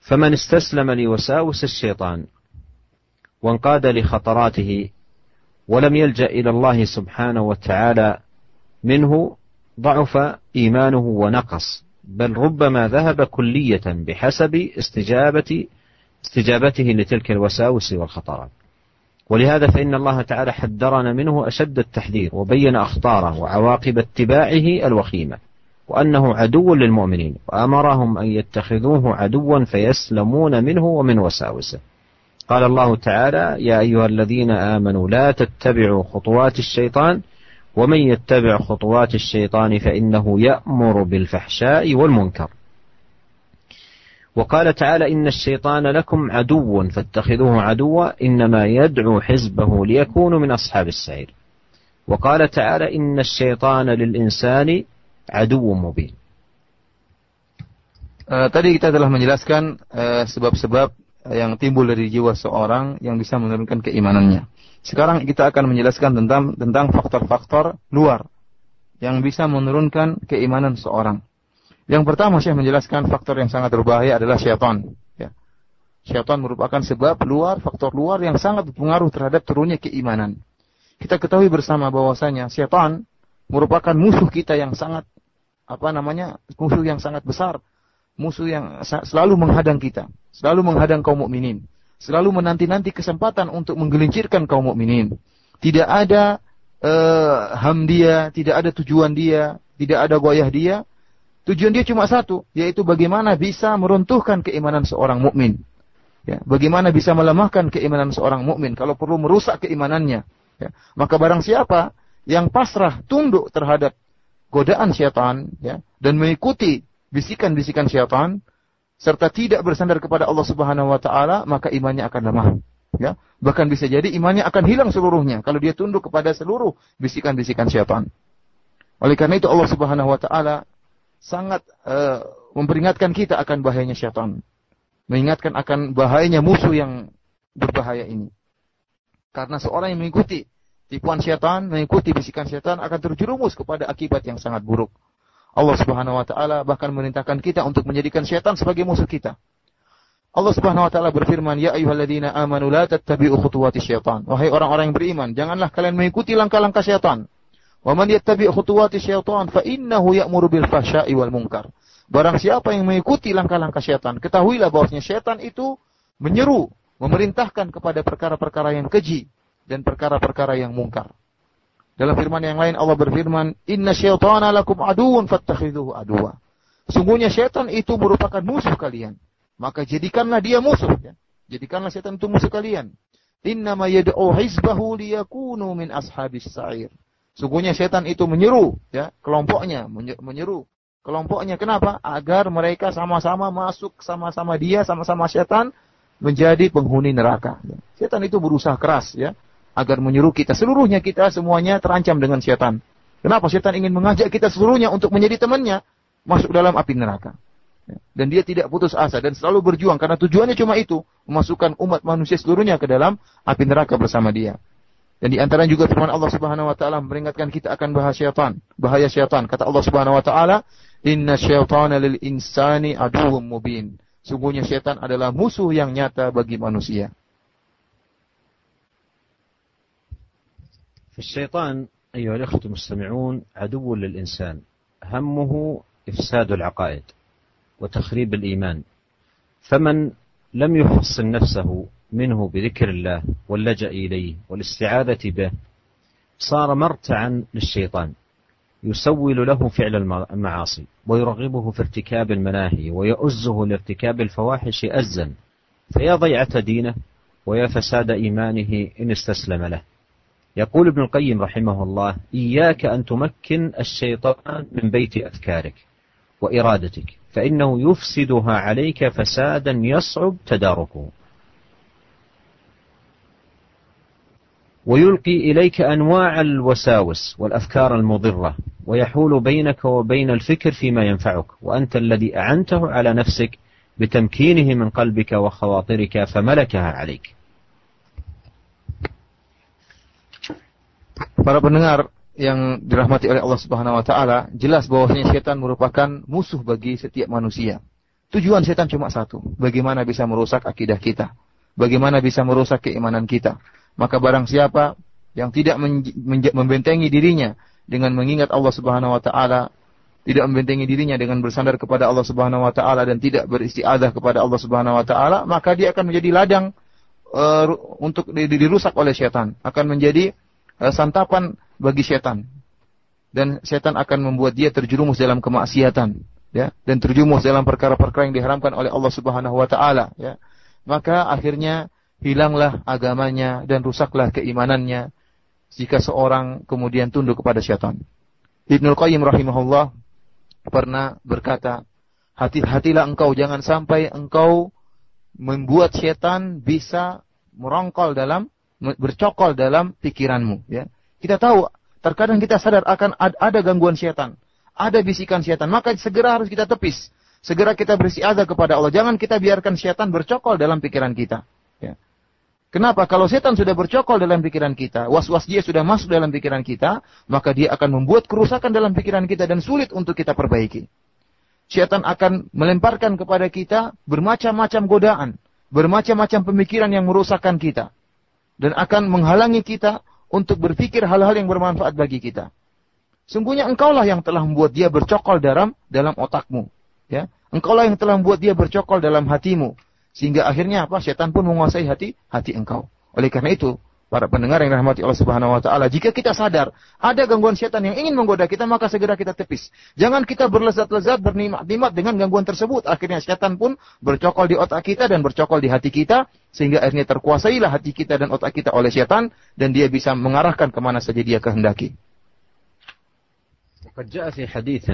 فمن استسلم لوساوس الشيطان وانقاد لخطراته ولم يلجأ إلى الله سبحانه وتعالى منه ضعف إيمانه ونقص. بل ربما ذهب كلية بحسب استجابه استجابته لتلك الوساوس والخطرات. ولهذا فإن الله تعالى حذرنا منه أشد التحذير وبين أخطاره وعواقب اتباعه الوخيمة وأنه عدو للمؤمنين وأمرهم أن يتخذوه عدوا فيسلمون منه ومن وساوسه. قال الله تعالى يا أيها الذين آمنوا لا تتبعوا خطوات الشيطان ومن يتبع خطوات الشيطان فإنه يأمر بالفحشاء والمنكر. وقال تعالى إن الشيطان لكم عدو فاتخذوه عدوا إنما يدعو حزبه ليكونوا من أصحاب السعير وقال تعالى إن الشيطان للإنسان mubin. Uh, tadi kita telah menjelaskan eh, sebab-sebab uh, yang timbul dari jiwa seorang yang bisa menurunkan keimanannya. Sekarang kita akan menjelaskan tentang tentang faktor-faktor luar yang bisa menurunkan keimanan seorang. Yang pertama saya menjelaskan faktor yang sangat berbahaya adalah syaitan. Ya. Syaitan merupakan sebab luar, faktor luar yang sangat berpengaruh terhadap turunnya keimanan. Kita ketahui bersama bahwasanya syaitan merupakan musuh kita yang sangat apa namanya musuh yang sangat besar, musuh yang selalu menghadang kita, selalu menghadang kaum mukminin, selalu menanti-nanti kesempatan untuk menggelincirkan kaum mukminin. Tidak ada uh, ham dia, tidak ada tujuan dia, tidak ada goyah dia. Tujuan dia cuma satu, yaitu bagaimana bisa meruntuhkan keimanan seorang mukmin. Ya, bagaimana bisa melemahkan keimanan seorang mukmin kalau perlu merusak keimanannya. Ya, maka barang siapa yang pasrah tunduk terhadap godaan syaitan ya dan mengikuti bisikan-bisikan syaitan serta tidak bersandar kepada Allah Subhanahu wa taala maka imannya akan lemah ya bahkan bisa jadi imannya akan hilang seluruhnya kalau dia tunduk kepada seluruh bisikan-bisikan syaitan oleh karena itu Allah Subhanahu wa taala sangat uh, memperingatkan kita akan bahayanya syaitan mengingatkan akan bahayanya musuh yang berbahaya ini karena seorang yang mengikuti tipuan syaitan, mengikuti bisikan syaitan akan terjerumus kepada akibat yang sangat buruk. Allah Subhanahu wa taala bahkan memerintahkan kita untuk menjadikan syaitan sebagai musuh kita. Allah Subhanahu wa taala berfirman, "Ya ayyuhalladzina amanu la tattabi'u khutuwati syaitan." Wahai orang-orang yang beriman, janganlah kalian mengikuti langkah-langkah syaitan. Wa man yattabi' khutuwati syaitan fa innahu ya'muru bil fahsya'i wal munkar. Barang siapa yang mengikuti langkah-langkah syaitan, ketahuilah bahwasanya syaitan itu menyeru, memerintahkan kepada perkara-perkara yang keji, dan perkara-perkara yang mungkar. Dalam firman yang lain Allah berfirman, "Inna syaitana lakum aduun fattakhidhuhu aduwa." Sungguhnya syaitan itu merupakan musuh kalian. Maka jadikanlah dia musuh. Ya. Jadikanlah syaitan itu musuh kalian. Innama yad'u hizbahu liyakunu min ashabis sa'ir. Sungguhnya syaitan itu menyeru ya, kelompoknya, menyeru kelompoknya kenapa? Agar mereka sama-sama masuk sama-sama dia, sama-sama syaitan menjadi penghuni neraka. Syaitan itu berusaha keras ya agar menyuruh kita seluruhnya kita semuanya terancam dengan setan. Kenapa setan ingin mengajak kita seluruhnya untuk menjadi temannya masuk dalam api neraka. Ya. Dan dia tidak putus asa dan selalu berjuang karena tujuannya cuma itu, memasukkan umat manusia seluruhnya ke dalam api neraka bersama dia. Dan di antara juga firman Allah Subhanahu wa taala memperingatkan kita akan bahaya syaitan, bahaya syaitan. Kata Allah Subhanahu wa taala, "Inna syaitana lil insani aduwwum mubin." Sungguhnya syaitan adalah musuh yang nyata bagi manusia. فالشيطان أيها الأخوة المستمعون عدو للإنسان همه إفساد العقائد وتخريب الإيمان فمن لم يحصن نفسه منه بذكر الله واللجأ إليه والاستعاذة به صار مرتعا للشيطان يسول له فعل المعاصي ويرغبه في ارتكاب المناهي ويؤزه لارتكاب الفواحش أزا فيا ضيعة دينه ويا فساد إيمانه إن استسلم له. يقول ابن القيم رحمه الله إياك أن تمكن الشيطان من بيت أفكارك وإرادتك فإنه يفسدها عليك فسادا يصعب تداركه. ويلقي إليك أنواع الوساوس والأفكار المضرة ويحول بينك وبين الفكر فيما ينفعك وأنت الذي أعنته على نفسك بتمكينه من قلبك وخواطرك فملكها عليك Para pendengar yang dirahmati oleh Allah Subhanahu wa taala, jelas bahwasanya setan merupakan musuh bagi setiap manusia. Tujuan setan cuma satu, bagaimana bisa merusak akidah kita, bagaimana bisa merusak keimanan kita. Maka barang siapa yang tidak membentengi dirinya dengan mengingat Allah Subhanahu wa taala, tidak membentengi dirinya dengan bersandar kepada Allah Subhanahu wa taala dan tidak beristiadah kepada Allah Subhanahu wa taala, maka dia akan menjadi ladang uh, untuk dirusak oleh setan, akan menjadi uh, santapan bagi setan. Dan setan akan membuat dia terjerumus dalam kemaksiatan, ya, dan terjerumus dalam perkara-perkara yang diharamkan oleh Allah Subhanahu wa taala, ya. Maka akhirnya hilanglah agamanya dan rusaklah keimanannya jika seorang kemudian tunduk kepada syaitan. Ibnu Qayyim rahimahullah pernah berkata, hati-hatilah engkau jangan sampai engkau membuat syaitan bisa merongkol dalam bercokol dalam pikiranmu ya. Kita tahu, terkadang kita sadar akan ada gangguan setan, ada bisikan setan, maka segera harus kita tepis. Segera kita bersiada kepada Allah. Jangan kita biarkan setan bercokol dalam pikiran kita. Kenapa? Kalau setan sudah bercokol dalam pikiran kita, was-was dia sudah masuk dalam pikiran kita, maka dia akan membuat kerusakan dalam pikiran kita dan sulit untuk kita perbaiki. Setan akan melemparkan kepada kita bermacam-macam godaan, bermacam-macam pemikiran yang merusakkan kita dan akan menghalangi kita untuk berpikir hal-hal yang bermanfaat bagi kita. Sungguhnya engkaulah yang telah membuat dia bercokol dalam dalam otakmu, ya. Engkaulah yang telah membuat dia bercokol dalam hatimu, sehingga akhirnya apa? Setan pun menguasai hati hati engkau. Oleh karena itu, para pendengar yang rahmati Allah Subhanahu wa taala, jika kita sadar ada gangguan setan yang ingin menggoda kita, maka segera kita tepis. Jangan kita berlezat-lezat bernikmat-nikmat dengan gangguan tersebut. Akhirnya setan pun bercokol di otak kita dan bercokol di hati kita sehingga akhirnya terkuasailah hati kita dan otak kita oleh setan dan dia bisa mengarahkan kemana saja dia kehendaki. قد جاء في حديث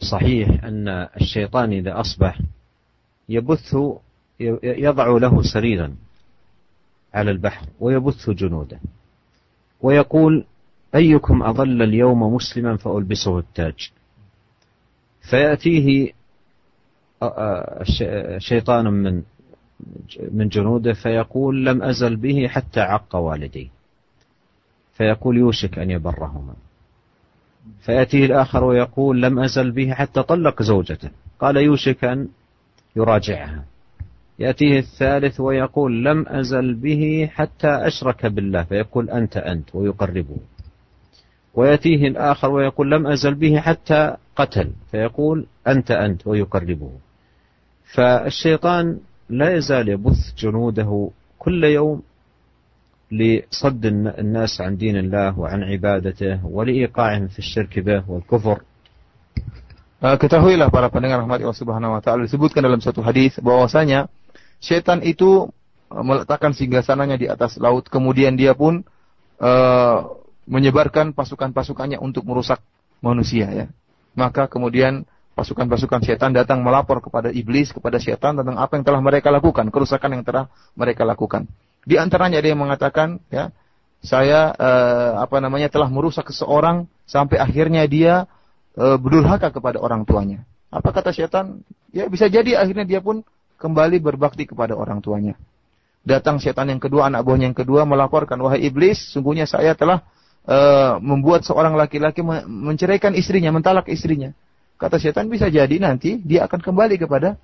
صحيح أن الشيطان إذا أصبح يبث يضع له سريرا على البحر ويبث جنوده. ويقول أيكم أضل اليوم مسلما فألبسه التاج. فيأتيه شيطان من من جنوده فيقول لم أزل به حتى عق والدي فيقول يوشك أن يبرهما. فيأتيه الآخر ويقول لم أزل به حتى طلق زوجته. قال يوشك أن يراجعها. يأتيه الثالث ويقول لم أزل به حتى أشرك بالله فيقول أنت أنت ويقربه. ويأتيه الآخر ويقول لم أزل به حتى قتل فيقول أنت أنت ويقربه. فالشيطان لا يزال يبث جنوده كل يوم لصد الناس عن دين الله وعن عبادته ولإيقاعهم في الشرك به والكفر. Ketahuilah para pendengar rahmat Allah Subhanahu wa taala disebutkan dalam satu hadis bahwasanya setan itu uh, meletakkan singgasananya di atas laut, kemudian dia pun uh, menyebarkan pasukan-pasukannya untuk merusak manusia ya. Maka kemudian pasukan-pasukan setan datang melapor kepada iblis, kepada setan tentang apa yang telah mereka lakukan, kerusakan yang telah mereka lakukan. Di antaranya ada yang mengatakan, ya, saya uh, apa namanya telah merusak seseorang sampai akhirnya dia uh, berdurhaka kepada orang tuanya. Apa kata setan? Ya bisa jadi akhirnya dia pun kembali berbakti kepada orang tuanya. Datang setan yang kedua, anak buahnya yang kedua melaporkan, wahai iblis, sungguhnya saya telah uh, membuat seorang laki-laki menceraikan istrinya, mentalak istrinya. Kata setan bisa jadi nanti dia akan kembali kepada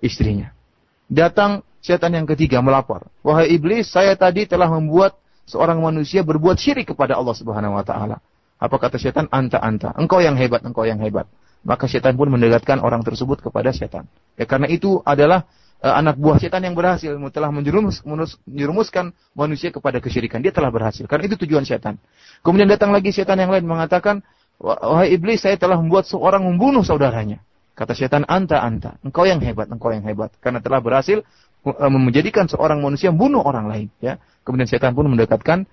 istrinya. Datang setan yang ketiga melapor, wahai iblis, saya tadi telah membuat seorang manusia berbuat syirik kepada Allah Subhanahu wa taala. Apa kata setan? Anta anta. Engkau yang hebat, engkau yang hebat. Maka setan pun mendekatkan orang tersebut kepada setan. Ya karena itu adalah uh, anak buah setan yang berhasil telah menjerumus, menjerumuskan manusia kepada kesyirikan. Dia telah berhasil. Karena itu tujuan setan. Kemudian datang lagi setan yang lain mengatakan, wahai iblis, saya telah membuat seorang membunuh saudaranya. Kata setan, anta anta. Engkau yang hebat, engkau yang hebat. Karena telah berhasil uh, menjadikan seorang manusia membunuh orang lain. Ya. Kemudian setan pun mendekatkan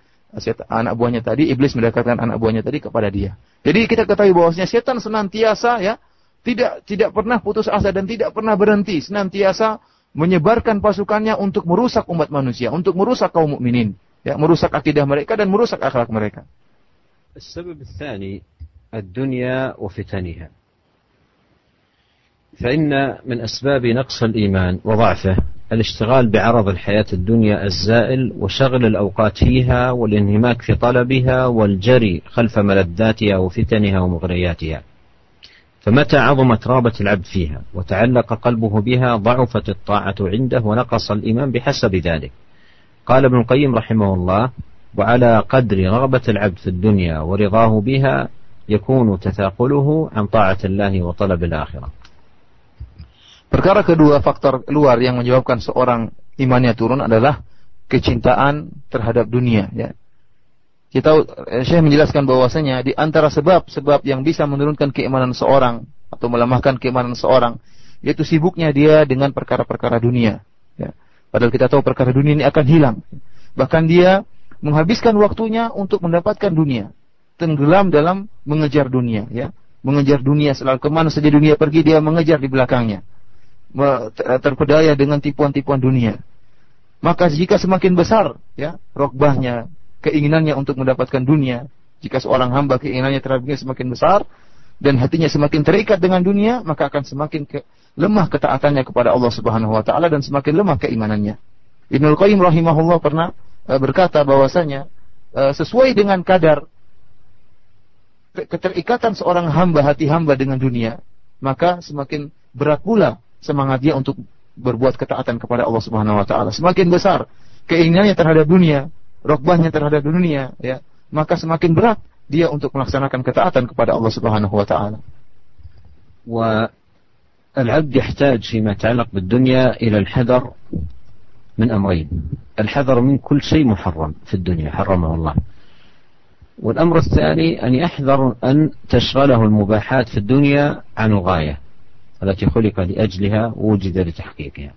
anak buahnya tadi, iblis mendekatkan anak buahnya tadi kepada dia. Jadi kita ketahui bahwasanya setan senantiasa ya tidak tidak pernah putus asa dan tidak pernah berhenti, senantiasa menyebarkan pasukannya untuk merusak umat manusia, untuk merusak kaum mukminin, ya, merusak akidah mereka dan merusak akhlak mereka. السبب الثاني الدنيا وفتنها فإن من أسباب نقص الإيمان وضعفه الاشتغال بعرض الحياة الدنيا الزائل وشغل الأوقات فيها والانهماك في طلبها والجري خلف ملذاتها وفتنها ومغرياتها. فمتى عظمت رابة العبد فيها وتعلق قلبه بها ضعفت الطاعة عنده ونقص الإيمان بحسب ذلك. قال ابن القيم رحمه الله وعلى قدر رغبة العبد في الدنيا ورضاه بها يكون تثاقله عن طاعة الله وطلب الآخرة. Perkara kedua faktor luar yang menyebabkan seorang imannya turun adalah kecintaan terhadap dunia ya. Kita eh, saya menjelaskan bahwasanya di antara sebab-sebab yang bisa menurunkan keimanan seorang atau melemahkan keimanan seorang yaitu sibuknya dia dengan perkara-perkara dunia ya. Padahal kita tahu perkara dunia ini akan hilang. Bahkan dia menghabiskan waktunya untuk mendapatkan dunia, tenggelam dalam mengejar dunia ya. Mengejar dunia selalu ke mana saja dunia pergi dia mengejar di belakangnya terpedaya dengan tipuan-tipuan dunia. Maka jika semakin besar ya rokbahnya, keinginannya untuk mendapatkan dunia, jika seorang hamba keinginannya terhadap dunia semakin besar dan hatinya semakin terikat dengan dunia, maka akan semakin ke, lemah ketaatannya kepada Allah Subhanahu wa taala dan semakin lemah keimanannya. Ibnu Qayyim rahimahullah pernah uh, berkata bahwasanya uh, sesuai dengan kadar keterikatan seorang hamba hati hamba dengan dunia, maka semakin berat pula semangat dia untuk berbuat ketaatan kepada Allah Subhanahu wa taala. Semakin besar keinginannya terhadap dunia, rokbahnya terhadap dunia, ya, maka semakin berat dia untuk melaksanakan ketaatan kepada Allah Subhanahu wa taala. والعبد يحتاج فيما يتعلق بالدنيا إلى الحذر من أمرين الحذر من كل شيء محرم في الدنيا حرمه الله والأمر الثاني أن يحذر أن تشغله المباحات في الدنيا عن الغاية التي خلق لأجلها ووجد لتحقيقها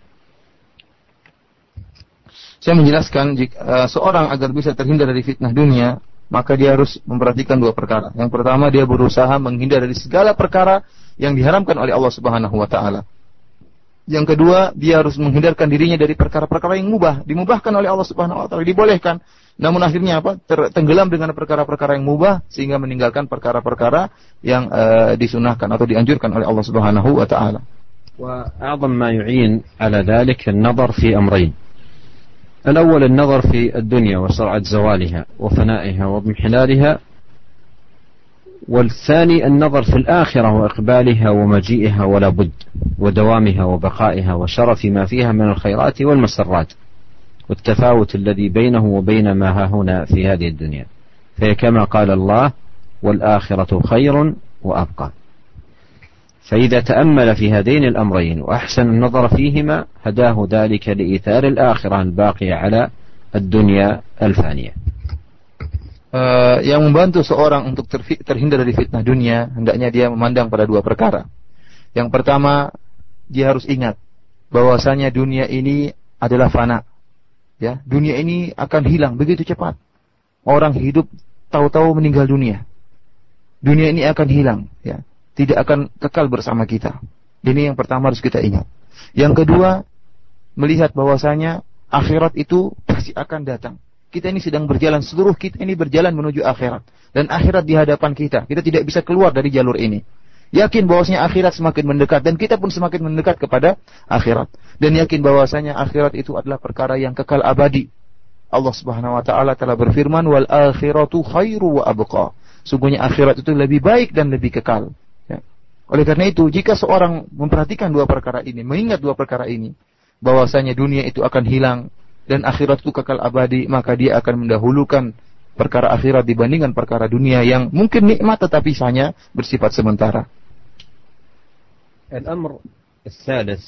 Saya menjelaskan jika uh, seorang agar bisa terhindar dari fitnah dunia, maka dia harus memperhatikan dua perkara. Yang pertama dia berusaha menghindar dari segala perkara yang diharamkan oleh Allah Subhanahu wa taala. Yang kedua, dia harus menghindarkan dirinya dari perkara-perkara yang mubah, dimubahkan oleh Allah Subhanahu wa taala, dibolehkan. Namun akhirnya apa? Tenggelam dengan perkara-perkara yang mubah sehingga meninggalkan perkara-perkara yang uh, disunahkan atau dianjurkan oleh Allah Subhanahu wa taala. وأعظم ما يعين على ذلك النظر في أمرين الأول النظر في الدنيا وسرعة زوالها وفنائها واضمحلالها والثاني النظر في الآخرة وإقبالها ومجيئها ولا بد ودوامها وبقائها وشرف ما فيها من الخيرات والمسرات والتفاوت الذي بينه وبين ما ها هنا في هذه الدنيا فهي كما قال الله والآخرة خير وأبقى فإذا تأمل في هذين الأمرين وأحسن النظر فيهما هداه ذلك لإيثار الآخرة الباقية على الدنيا الفانية Uh, yang membantu seorang untuk terhindar dari fitnah dunia, hendaknya dia memandang pada dua perkara. Yang pertama, dia harus ingat bahwasanya dunia ini adalah fana. Ya, dunia ini akan hilang begitu cepat. Orang hidup tahu-tahu meninggal dunia. Dunia ini akan hilang, ya. Tidak akan kekal bersama kita. Ini yang pertama harus kita ingat. Yang kedua, melihat bahwasanya akhirat itu pasti akan datang. Kita ini sedang berjalan, seluruh kita ini berjalan menuju akhirat. Dan akhirat di hadapan kita. Kita tidak bisa keluar dari jalur ini. Yakin bahwasanya akhirat semakin mendekat dan kita pun semakin mendekat kepada akhirat. Dan yakin bahwasanya akhirat itu adalah perkara yang kekal abadi. Allah Subhanahu wa taala telah berfirman wal akhiratu khairu wa abqa. Sungguhnya akhirat itu lebih baik dan lebih kekal. Ya. Oleh karena itu, jika seorang memperhatikan dua perkara ini, mengingat dua perkara ini, bahwasanya dunia itu akan hilang dan akhirat itu kekal abadi, maka dia akan mendahulukan perkara akhirat dibandingkan perkara dunia yang mungkin nikmat tetapi hanya bersifat sementara. الأمر الثالث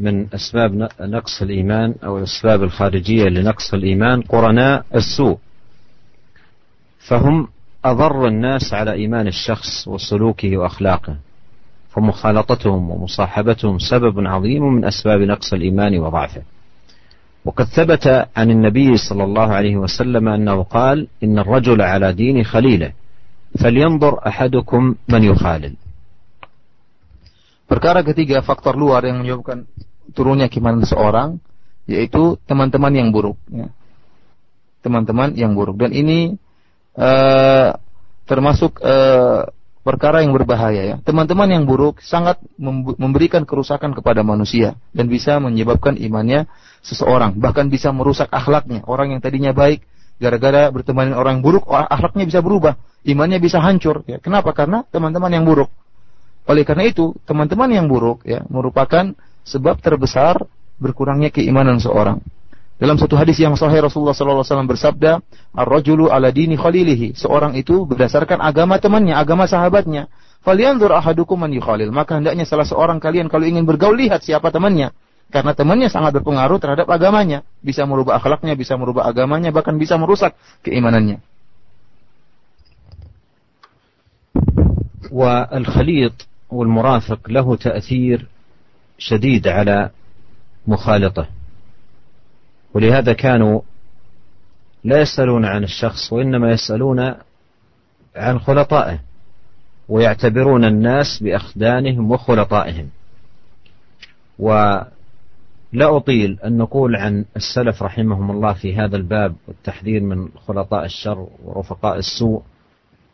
من أسباب نقص الإيمان أو الأسباب الخارجية لنقص الإيمان قرناء السوء. فهم أضر الناس على إيمان الشخص وسلوكه وأخلاقه فمخالطتهم ومصاحبتهم سبب عظيم من أسباب نقص الإيمان وضعفه. وقد ثبت عن النبي صلى الله عليه وسلم أنه قال إن الرجل على دين خليله فلينظر أحدكم من يخالل. Perkara ketiga faktor luar yang menyebabkan turunnya keimanan seorang yaitu teman-teman yang buruk. Ya. Teman-teman yang buruk dan ini uh, termasuk uh, perkara yang berbahaya ya. Teman-teman yang buruk sangat memberikan kerusakan kepada manusia dan bisa menyebabkan imannya seseorang, bahkan bisa merusak akhlaknya. Orang yang tadinya baik gara-gara berteman orang buruk, akhlaknya bisa berubah, imannya bisa hancur ya. Kenapa? Karena teman-teman yang buruk. Oleh karena itu, teman-teman yang buruk ya merupakan sebab terbesar berkurangnya keimanan seorang. Dalam satu hadis yang sahih Rasulullah SAW bersabda, "Ar-rajulu ala dini khalilihi." Seorang itu berdasarkan agama temannya, agama sahabatnya. Falyanzur ahadukum man yukhalil. Maka hendaknya salah seorang kalian kalau ingin bergaul lihat siapa temannya. Karena temannya sangat berpengaruh terhadap agamanya. Bisa merubah akhlaknya, bisa merubah agamanya, bahkan bisa merusak keimanannya. والخليط والمرافق له تأثير شديد على مخالطه. ولهذا كانوا لا يسألون عن الشخص وإنما يسألون عن خلطائه ويعتبرون الناس بأخدانهم وخلطائهم. ولا أطيل أن نقول عن السلف رحمهم الله في هذا الباب والتحذير من خلطاء الشر ورفقاء السوء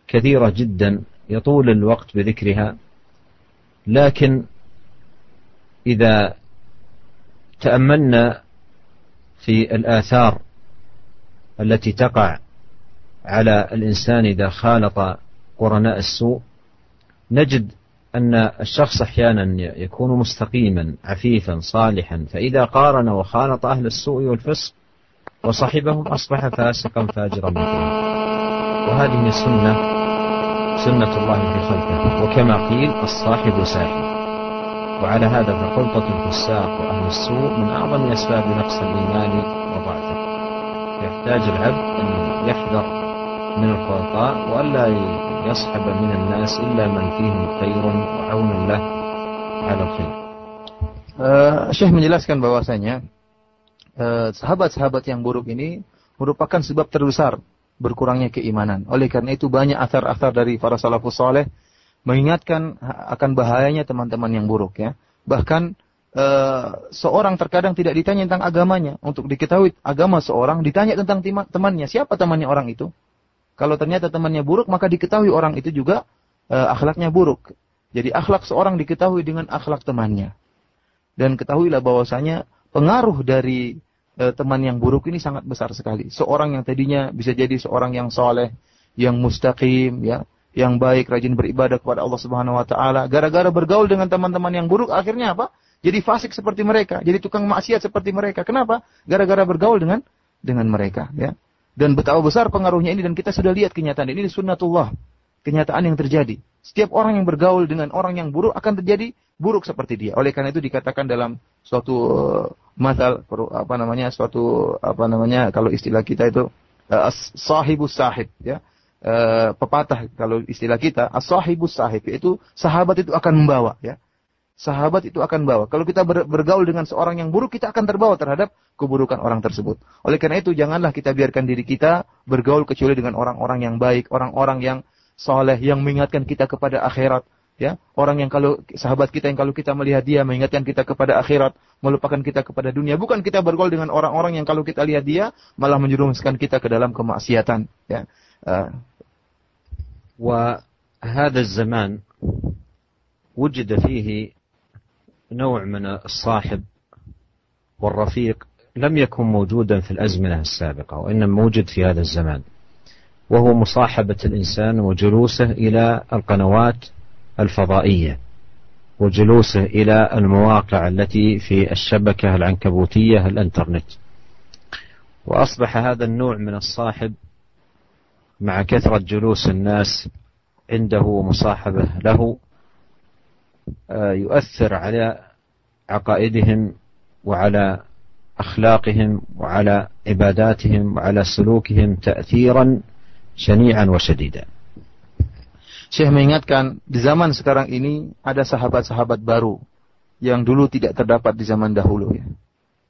كثيرة جدا يطول الوقت بذكرها. لكن إذا تأملنا في الآثار التي تقع على الإنسان إذا خالط قرناء السوء نجد أن الشخص أحيانا يكون مستقيما عفيفا صالحا فإذا قارن وخالط أهل السوء والفسق وصحبهم أصبح فاسقا فاجرا وهذه سنة سنة الله في خلقه. وكما قيل الصاحب ساحب. وعلى هذا فخلطة الفساق وأهل السوء من أعظم أسباب نقص الإيمان وضعفه. يحتاج العبد أن يحذر من الخلطاء وألا يصحب من الناس إلا من فيهم خير وعون له على الخير. Uh, Syekh menjelaskan bahwasanya sahabat-sahabat uh, yang buruk ini merupakan sebab terbesar berkurangnya keimanan. Oleh karena itu banyak asar-asar dari para salafus saleh mengingatkan akan bahayanya teman-teman yang buruk ya. Bahkan uh, seorang terkadang tidak ditanya tentang agamanya. Untuk diketahui agama seorang ditanya tentang temannya. Siapa temannya orang itu? Kalau ternyata temannya buruk maka diketahui orang itu juga uh, akhlaknya buruk. Jadi akhlak seorang diketahui dengan akhlak temannya. Dan ketahuilah bahwasanya pengaruh dari e, teman yang buruk ini sangat besar sekali. Seorang yang tadinya bisa jadi seorang yang soleh, yang mustaqim, ya, yang baik, rajin beribadah kepada Allah Subhanahu Wa Taala. Gara-gara bergaul dengan teman-teman yang buruk, akhirnya apa? Jadi fasik seperti mereka, jadi tukang maksiat seperti mereka. Kenapa? Gara-gara bergaul dengan dengan mereka, ya. Dan betapa besar pengaruhnya ini dan kita sudah lihat kenyataan ini sunnatullah, kenyataan yang terjadi. Setiap orang yang bergaul dengan orang yang buruk akan terjadi buruk seperti dia. Oleh karena itu dikatakan dalam suatu uh, masal apa namanya suatu apa namanya kalau istilah kita itu uh, sahibus sahib ya. Uh, pepatah kalau istilah kita as-sahibus sahib itu sahabat itu akan membawa ya. Sahabat itu akan bawa. Kalau kita bergaul dengan seorang yang buruk, kita akan terbawa terhadap keburukan orang tersebut. Oleh karena itu, janganlah kita biarkan diri kita bergaul kecuali dengan orang-orang yang baik, orang-orang yang soleh, yang mengingatkan kita kepada akhirat, ya orang yang kalau sahabat kita yang kalau kita melihat dia mengingatkan kita kepada akhirat melupakan kita kepada dunia bukan kita bergaul dengan orang-orang yang kalau kita lihat dia malah menjerumuskan kita ke dalam kemaksiatan ya uh. وهذا الزمان وجد فيه نوع من الصاحب والرفيق لم يكن موجودا في الأزمنة السابقة وإنما موجود في هذا الزمان وهو مصاحبة الإنسان وجلوسه إلى القنوات الفضائية وجلوسه إلى المواقع التي في الشبكة العنكبوتية الإنترنت. وأصبح هذا النوع من الصاحب مع كثرة جلوس الناس عنده ومصاحبة له آه، يؤثر على عقائدهم وعلى أخلاقهم وعلى عباداتهم وعلى سلوكهم تأثيرا syani'an wa syadida. Syekh mengingatkan di zaman sekarang ini ada sahabat-sahabat baru yang dulu tidak terdapat di zaman dahulu ya.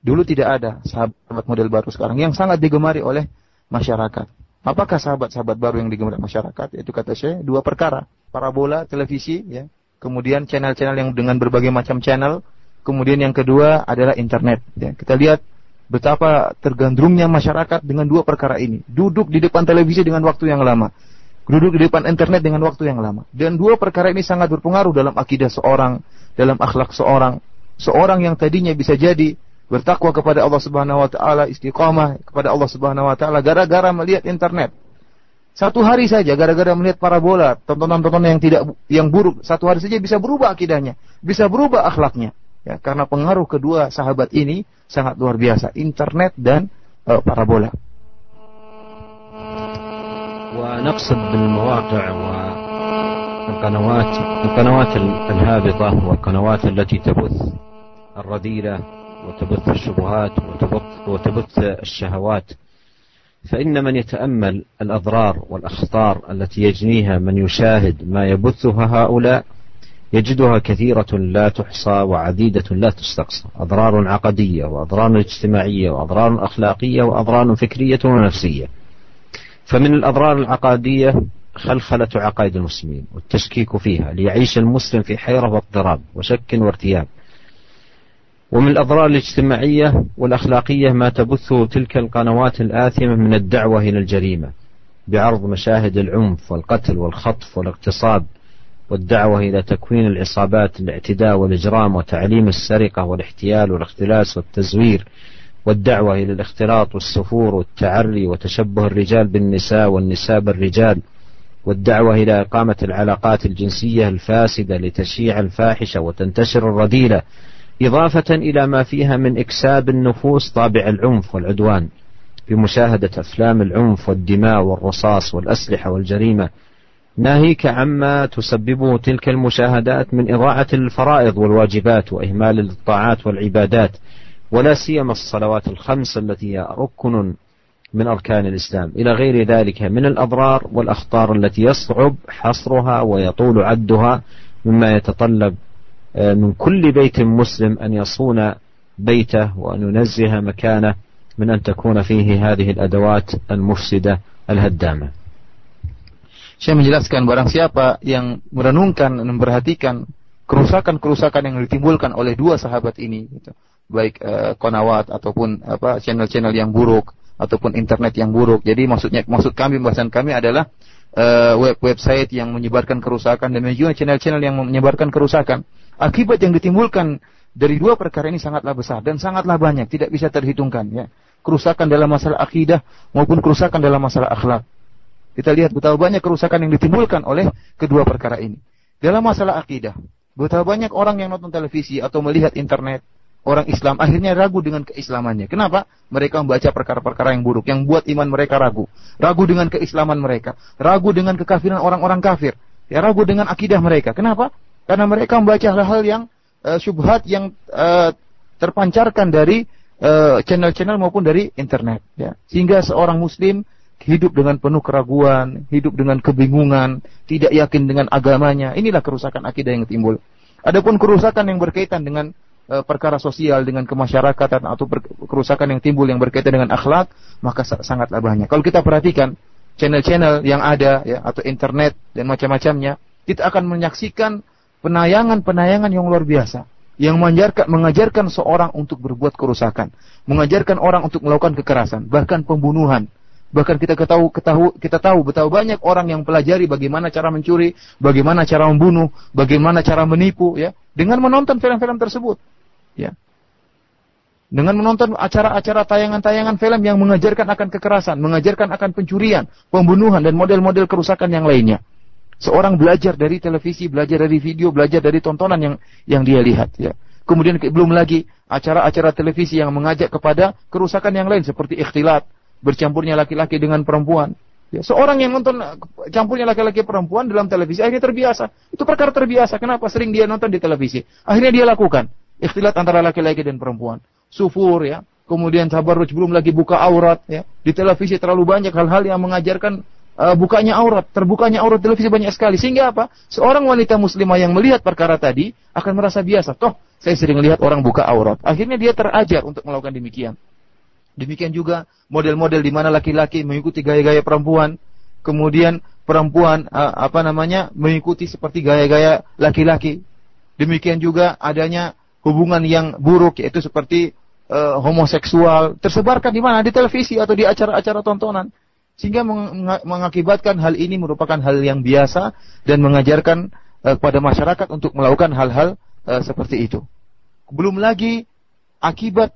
Dulu tidak ada sahabat model baru sekarang yang sangat digemari oleh masyarakat. Apakah sahabat-sahabat baru yang digemari masyarakat? Itu kata saya dua perkara, parabola televisi ya, kemudian channel-channel yang dengan berbagai macam channel, kemudian yang kedua adalah internet ya. Kita lihat betapa tergandrungnya masyarakat dengan dua perkara ini. Duduk di depan televisi dengan waktu yang lama duduk di depan internet dengan waktu yang lama. Dan dua perkara ini sangat berpengaruh dalam akidah seorang, dalam akhlak seorang. Seorang yang tadinya bisa jadi bertakwa kepada Allah Subhanahu wa taala, istiqamah kepada Allah Subhanahu wa taala gara-gara melihat internet. Satu hari saja gara-gara melihat parabola, tontonan-tontonan yang tidak yang buruk, satu hari saja bisa berubah akidahnya, bisa berubah akhlaknya. Ya, karena pengaruh kedua sahabat ini sangat luar biasa, internet dan uh, parabola. ونقصد بالمواقع والقنوات القنوات الهابطة والقنوات التي تبث الرذيلة وتبث الشبهات وتبث, وتبث الشهوات فإن من يتأمل الأضرار والأخطار التي يجنيها من يشاهد ما يبثها هؤلاء يجدها كثيرة لا تحصى وعديدة لا تستقصى. أضرار عقدية وأضرار اجتماعية وأضرار أخلاقية وأضرار فكرية ونفسية. فمن الأضرار العقادية خلخلة عقائد المسلمين والتشكيك فيها ليعيش المسلم في حيرة واضطراب وشك وارتياب. ومن الأضرار الاجتماعية والأخلاقية ما تبثه تلك القنوات الآثمة من الدعوة إلى الجريمة بعرض مشاهد العنف والقتل والخطف والاغتصاب والدعوة إلى تكوين العصابات الاعتداء والإجرام وتعليم السرقة والاحتيال والاختلاس والتزوير والدعوة إلى الاختلاط والسفور والتعري وتشبه الرجال بالنساء والنساء بالرجال والدعوة إلى إقامة العلاقات الجنسية الفاسدة لتشيع الفاحشة وتنتشر الرذيلة إضافة إلى ما فيها من إكساب النفوس طابع العنف والعدوان بمشاهدة أفلام العنف والدماء والرصاص والأسلحة والجريمة ناهيك عما تسببه تلك المشاهدات من إضاعة الفرائض والواجبات وإهمال الطاعات والعبادات ولا سيما الصلوات الخمس التي هي ركن من أركان الإسلام. إلى غير ذلك من الأضرار والأخطار التي يصعب حصرها ويطول عدها مما يتطلب من كل بيت مسلم أن يصون بيته وأن ينزه مكانه من أن تكون فيه هذه الأدوات المفسدة الهدامة. Saya menjelaskan barang siapa yang merenungkan dan memperhatikan kerusakan-kerusakan yang ditimbulkan oleh dua sahabat ini, gitu, baik uh, konawat ataupun apa channel-channel yang buruk ataupun internet yang buruk. Jadi maksudnya maksud kami pembahasan kami adalah uh, web website yang menyebarkan kerusakan dan juga channel-channel yang menyebarkan kerusakan. Akibat yang ditimbulkan dari dua perkara ini sangatlah besar dan sangatlah banyak, tidak bisa terhitungkan ya. Kerusakan dalam masalah akidah maupun kerusakan dalam masalah akhlak. Kita lihat betapa banyak kerusakan yang ditimbulkan oleh kedua perkara ini. Dalam masalah akidah, betapa banyak orang yang nonton televisi atau melihat internet orang Islam akhirnya ragu dengan keislamannya. Kenapa? Mereka membaca perkara-perkara yang buruk yang buat iman mereka ragu. Ragu dengan keislaman mereka, ragu dengan kekafiran orang-orang kafir, ya ragu dengan akidah mereka. Kenapa? Karena mereka membaca hal-hal yang uh, syubhat yang uh, terpancarkan dari eh, channel-channel uh, maupun dari internet ya. Sehingga seorang muslim hidup dengan penuh keraguan, hidup dengan kebingungan, tidak yakin dengan agamanya. Inilah kerusakan akidah yang timbul. Adapun kerusakan yang berkaitan dengan e, perkara sosial dengan kemasyarakatan atau kerusakan yang timbul yang berkaitan dengan akhlak, maka sangatlah banyak. Kalau kita perhatikan channel-channel yang ada ya atau internet dan macam-macamnya, kita akan menyaksikan penayangan-penayangan yang luar biasa yang mengajarkan, mengajarkan seorang untuk berbuat kerusakan, mengajarkan orang untuk melakukan kekerasan, bahkan pembunuhan. Bahkan kita ketahu, ketahu, kita tahu betapa banyak orang yang pelajari bagaimana cara mencuri, bagaimana cara membunuh, bagaimana cara menipu, ya, dengan menonton film-film tersebut. Ya. Dengan menonton acara-acara tayangan-tayangan film yang mengajarkan akan kekerasan, mengajarkan akan pencurian, pembunuhan dan model-model kerusakan yang lainnya. Seorang belajar dari televisi, belajar dari video, belajar dari tontonan yang yang dia lihat ya. Kemudian belum lagi acara-acara televisi yang mengajak kepada kerusakan yang lain seperti ikhtilat, bercampurnya laki-laki dengan perempuan. Ya, seorang yang nonton campurnya laki-laki perempuan dalam televisi akhirnya terbiasa. Itu perkara terbiasa. Kenapa? Sering dia nonton di televisi. Akhirnya dia lakukan ikhtilat antara laki-laki dan perempuan. Sufur ya, kemudian tabarruj belum lagi buka aurat ya. Di televisi terlalu banyak hal-hal yang mengajarkan uh, bukanya aurat, terbukanya aurat televisi banyak sekali. Sehingga apa? Seorang wanita muslimah yang melihat perkara tadi akan merasa biasa. Toh, saya sering lihat orang buka aurat. Akhirnya dia terajar untuk melakukan demikian. Demikian juga model-model di mana laki-laki mengikuti gaya-gaya perempuan, kemudian perempuan uh, apa namanya mengikuti seperti gaya-gaya laki-laki. Demikian juga adanya hubungan yang buruk yaitu seperti uh, homoseksual tersebarkan di mana di televisi atau di acara-acara tontonan sehingga mengakibatkan hal ini merupakan hal yang biasa dan mengajarkan uh, kepada masyarakat untuk melakukan hal-hal uh, seperti itu. Belum lagi akibat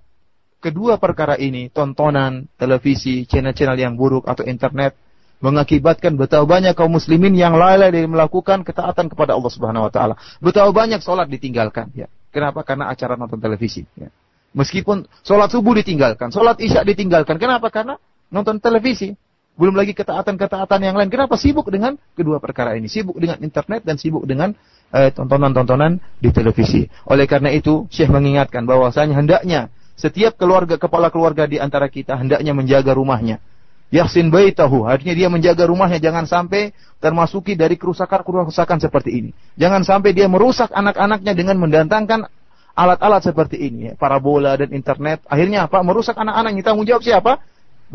kedua perkara ini, tontonan, televisi, channel-channel yang buruk atau internet mengakibatkan betapa banyak kaum muslimin yang lalai dari melakukan ketaatan kepada Allah Subhanahu wa taala. Betapa banyak sholat ditinggalkan ya. Kenapa? Karena acara nonton televisi ya. Meskipun sholat subuh ditinggalkan, sholat isya ditinggalkan. Kenapa? Karena nonton televisi. Belum lagi ketaatan-ketaatan yang lain. Kenapa? Sibuk dengan kedua perkara ini. Sibuk dengan internet dan sibuk dengan eh, tontonan-tontonan di televisi. Oleh karena itu, Syekh mengingatkan bahwasanya hendaknya setiap keluarga kepala keluarga di antara kita hendaknya menjaga rumahnya. Yahsin baitahu, artinya dia menjaga rumahnya jangan sampai termasuki dari kerusakan-kerusakan seperti ini. Jangan sampai dia merusak anak-anaknya dengan mendatangkan alat-alat seperti ini, ya. parabola dan internet. Akhirnya apa? Merusak anak-anak. Yang tanggung jawab siapa?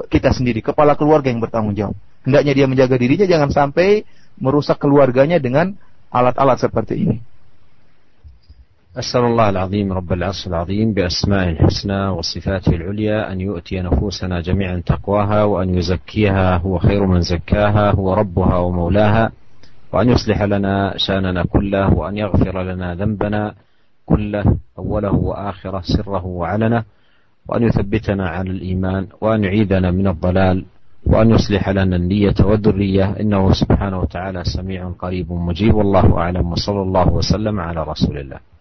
kita sendiri, kepala keluarga yang bertanggung jawab. Hendaknya dia menjaga dirinya jangan sampai merusak keluarganya dengan alat-alat seperti ini. أسأل الله العظيم رب العرش العظيم بأسمائه الحسنى وصفاته العليا أن يؤتي نفوسنا جميعا تقواها وأن يزكيها هو خير من زكاها هو ربها ومولاها وأن يصلح لنا شأننا كله وأن يغفر لنا ذنبنا كله أوله وآخره سره وعلنه وأن يثبتنا على الإيمان وأن يعيدنا من الضلال وأن يصلح لنا النية والذرية إنه سبحانه وتعالى سميع قريب مجيب والله أعلم وصلى الله وسلم على رسول الله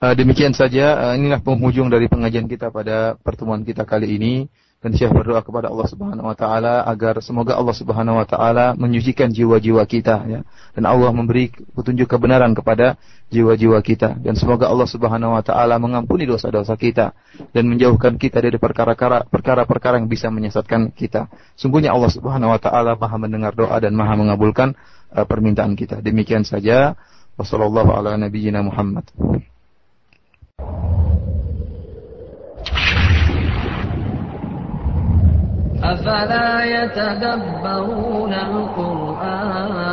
Demikian saja inilah penghujung dari pengajian kita pada pertemuan kita kali ini. Dan Syekh berdoa kepada Allah Subhanahu wa taala agar semoga Allah Subhanahu wa taala menyucikan jiwa-jiwa kita ya. Dan Allah memberi petunjuk kebenaran kepada jiwa-jiwa kita dan semoga Allah Subhanahu wa taala mengampuni dosa-dosa kita dan menjauhkan kita dari perkara-perkara yang bisa menyesatkan kita. Sungguhnya Allah Subhanahu wa taala Maha mendengar doa dan Maha mengabulkan uh, permintaan kita. Demikian saja. Ala nabiyyina Muhammad. أفلا يتدبرون القرآن؟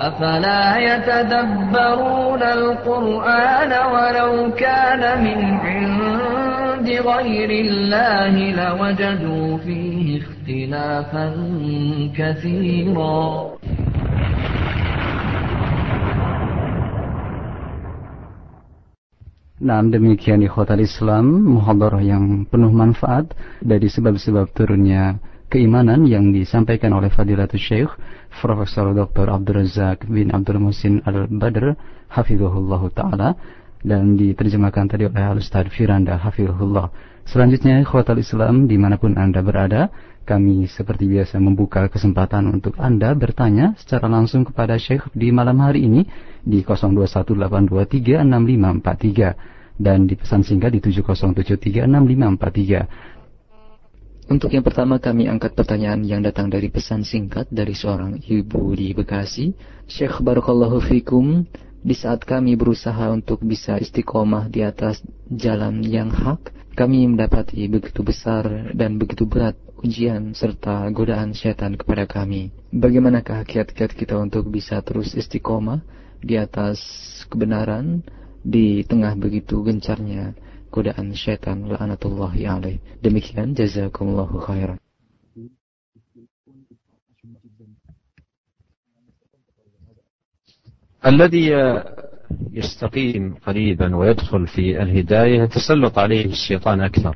أفلا يتدبرون القرآن ولو كان من عند غير الله لوجدوا فيه اختلافا كثيرا. Nah demikian ikhwatal Islam muhadarah yang penuh manfaat dari sebab-sebab turunnya keimanan yang disampaikan oleh Fadilatul Syekh Profesor Dr. Abdul Razak bin Abdul Musin Al-Badr Hafizahullah Ta'ala dan diterjemahkan tadi oleh Al-Ustaz Firanda Hafizahullah. Selanjutnya ikhwatal Islam di mana pun Anda berada kami seperti biasa membuka kesempatan untuk Anda bertanya secara langsung kepada Syekh di malam hari ini di 0218236543 dan di pesan singkat di 70736543. Untuk yang pertama kami angkat pertanyaan yang datang dari pesan singkat dari seorang ibu di Bekasi. Syekh Barakallahu Fikum, di saat kami berusaha untuk bisa istiqomah di atas jalan yang hak, kami mendapati begitu besar dan begitu berat ujian serta godaan setan kepada kami. Bagaimanakah kiat-kiat kita untuk bisa terus istiqomah di atas kebenaran di tengah begitu gencarnya godaan syaitan la'anatullahi alaih. Demikian jazakumullahu khairan. الذي يستقيم قريبا ويدخل في الهداية يتسلط عليه الشيطان أكثر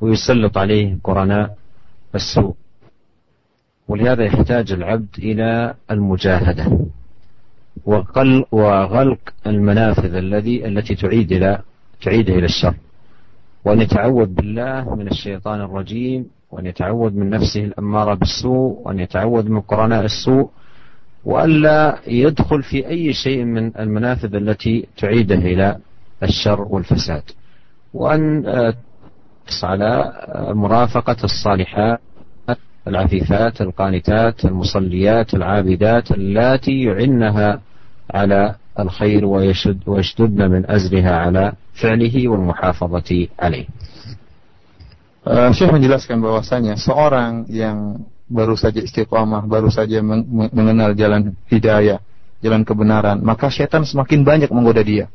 ويسلط عليه قرناء السوء. ولهذا يحتاج العبد إلى المجاهدة وغلق المنافذ الذي التي تعيد إلى تعيده إلى الشر. وأن يتعوذ بالله من الشيطان الرجيم وأن يتعوذ من نفسه الأمارة بالسوء وأن يتعوذ من قرناء السوء وألا يدخل في أي شيء من المنافذ التي تعيده إلى الشر والفساد. وأن تحرص على مرافقة الصالحات العفيفات القانتات المصليات العابدات اللاتي يعنها على الخير ويشد ويشددن من أزرها على فعله والمحافظة عليه Uh, Syekh menjelaskan bahwasanya seorang yang baru saja istiqamah, baru saja mengenal jalan hidayah, jalan kebenaran, maka setan semakin banyak menggoda dia.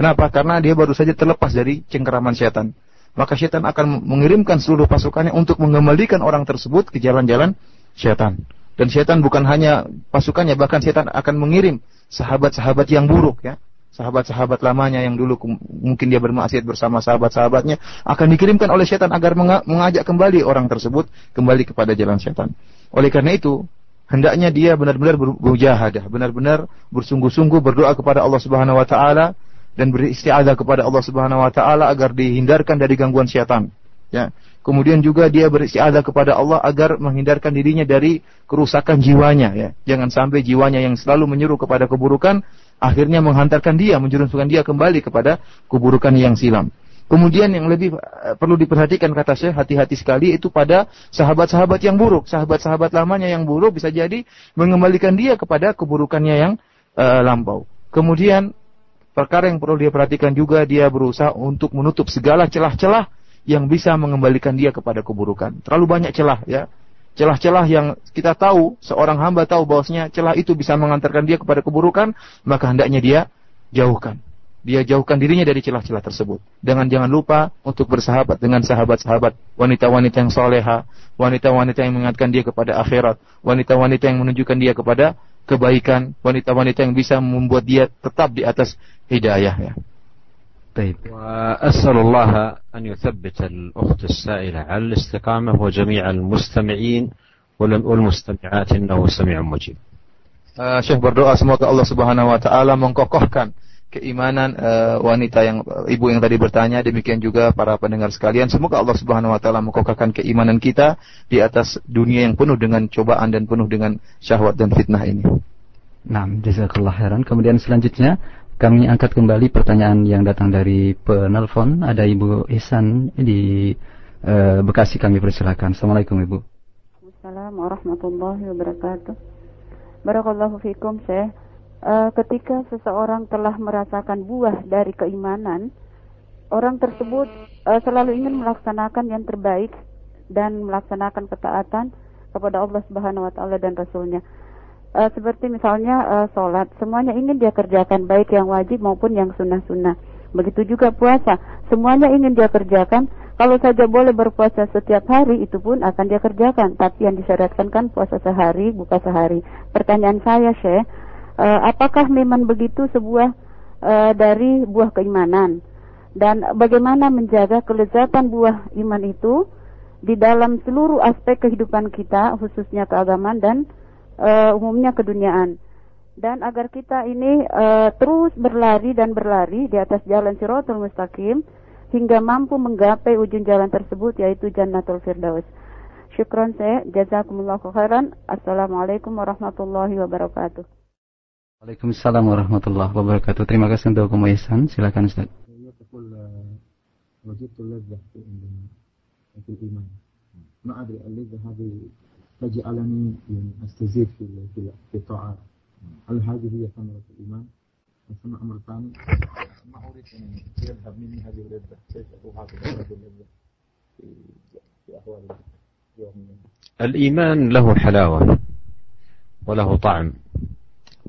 Kenapa? Karena dia baru saja terlepas dari cengkeraman setan. Maka setan akan mengirimkan seluruh pasukannya untuk mengembalikan orang tersebut ke jalan-jalan setan. Dan setan bukan hanya pasukannya, bahkan setan akan mengirim sahabat-sahabat yang buruk ya sahabat-sahabat lamanya yang dulu mungkin dia bermaksiat bersama sahabat-sahabatnya akan dikirimkan oleh setan agar mengajak kembali orang tersebut kembali kepada jalan setan. Oleh karena itu, hendaknya dia benar-benar berjahadah, benar-benar bersungguh-sungguh berdoa kepada Allah Subhanahu wa taala dan beristiazah kepada Allah Subhanahu wa taala agar dihindarkan dari gangguan setan. Ya. Kemudian juga dia beristiazah kepada Allah agar menghindarkan dirinya dari kerusakan jiwanya ya. Jangan sampai jiwanya yang selalu menyuruh kepada keburukan akhirnya menghantarkan dia, menjerumuskan dia kembali kepada keburukan yang silam. Kemudian yang lebih eh, perlu diperhatikan kata saya hati-hati sekali itu pada sahabat-sahabat yang buruk, sahabat-sahabat lamanya yang buruk bisa jadi mengembalikan dia kepada keburukannya yang uh, lampau. Kemudian perkara yang perlu dia perhatikan juga dia berusaha untuk menutup segala celah-celah yang bisa mengembalikan dia kepada keburukan. Terlalu banyak celah ya. Celah-celah yang kita tahu, seorang hamba tahu bahwasanya celah itu bisa mengantarkan dia kepada keburukan, maka hendaknya dia jauhkan. Dia jauhkan dirinya dari celah-celah tersebut. Dengan jangan lupa untuk bersahabat dengan sahabat-sahabat, wanita-wanita yang soleha, wanita-wanita yang mengingatkan dia kepada akhirat, wanita-wanita yang menunjukkan dia kepada kebaikan, wanita-wanita yang bisa membuat dia tetap di atas hidayah ya. طيب وأسأل الله أن يثبت الأخت السائلة على الاستقامة وجميع المستمعين والمستمعات إنه سميع مجيب uh, Syekh berdoa semoga Allah Subhanahu wa taala mengkokohkan keimanan uh, wanita yang uh, ibu yang tadi bertanya demikian juga para pendengar sekalian semoga Allah Subhanahu wa taala mengkokohkan keimanan kita di atas dunia yang penuh dengan cobaan dan penuh dengan syahwat dan fitnah ini. Nah, jazakallah khairan. Kemudian selanjutnya kami angkat kembali pertanyaan yang datang dari penelpon. Ada Ibu Ihsan di uh, Bekasi kami persilakan. Assalamualaikum Ibu. Assalamualaikum warahmatullahi wabarakatuh. Barakallahu fikum Syekh. Uh, ketika seseorang telah merasakan buah dari keimanan, orang tersebut uh, selalu ingin melaksanakan yang terbaik dan melaksanakan ketaatan kepada Allah Subhanahu wa taala dan rasulnya uh, seperti misalnya uh, sholat, semuanya ingin dia kerjakan baik yang wajib maupun yang sunnah-sunnah. Begitu juga puasa, semuanya ingin dia kerjakan. Kalau saja boleh berpuasa setiap hari, itu pun akan dia kerjakan. Tapi yang disyaratkan kan puasa sehari, buka sehari. Pertanyaan saya, Syekh, uh, apakah memang begitu sebuah uh, dari buah keimanan? Dan bagaimana menjaga kelezatan buah iman itu di dalam seluruh aspek kehidupan kita, khususnya keagamaan dan uh, umumnya keduniaan dan agar kita ini uh, terus berlari dan berlari di atas jalan Siratul Mustaqim hingga mampu menggapai ujung jalan tersebut yaitu Jannatul Firdaus. Syukran saya, jazakumullah khairan. Assalamualaikum warahmatullahi wabarakatuh. Waalaikumsalam warahmatullahi wabarakatuh. Terima kasih untuk Kamu Ihsan. Silakan Ustaz. تجعلني يعني استزيد في في في الطاعات هل هذه هي ثمرة الإيمان؟ ثم أمر ثاني ما أريد أن يذهب مني هذه اللذة كيف على هذه اللذة في في أحوال اليومية الإيمان له حلاوة وله طعم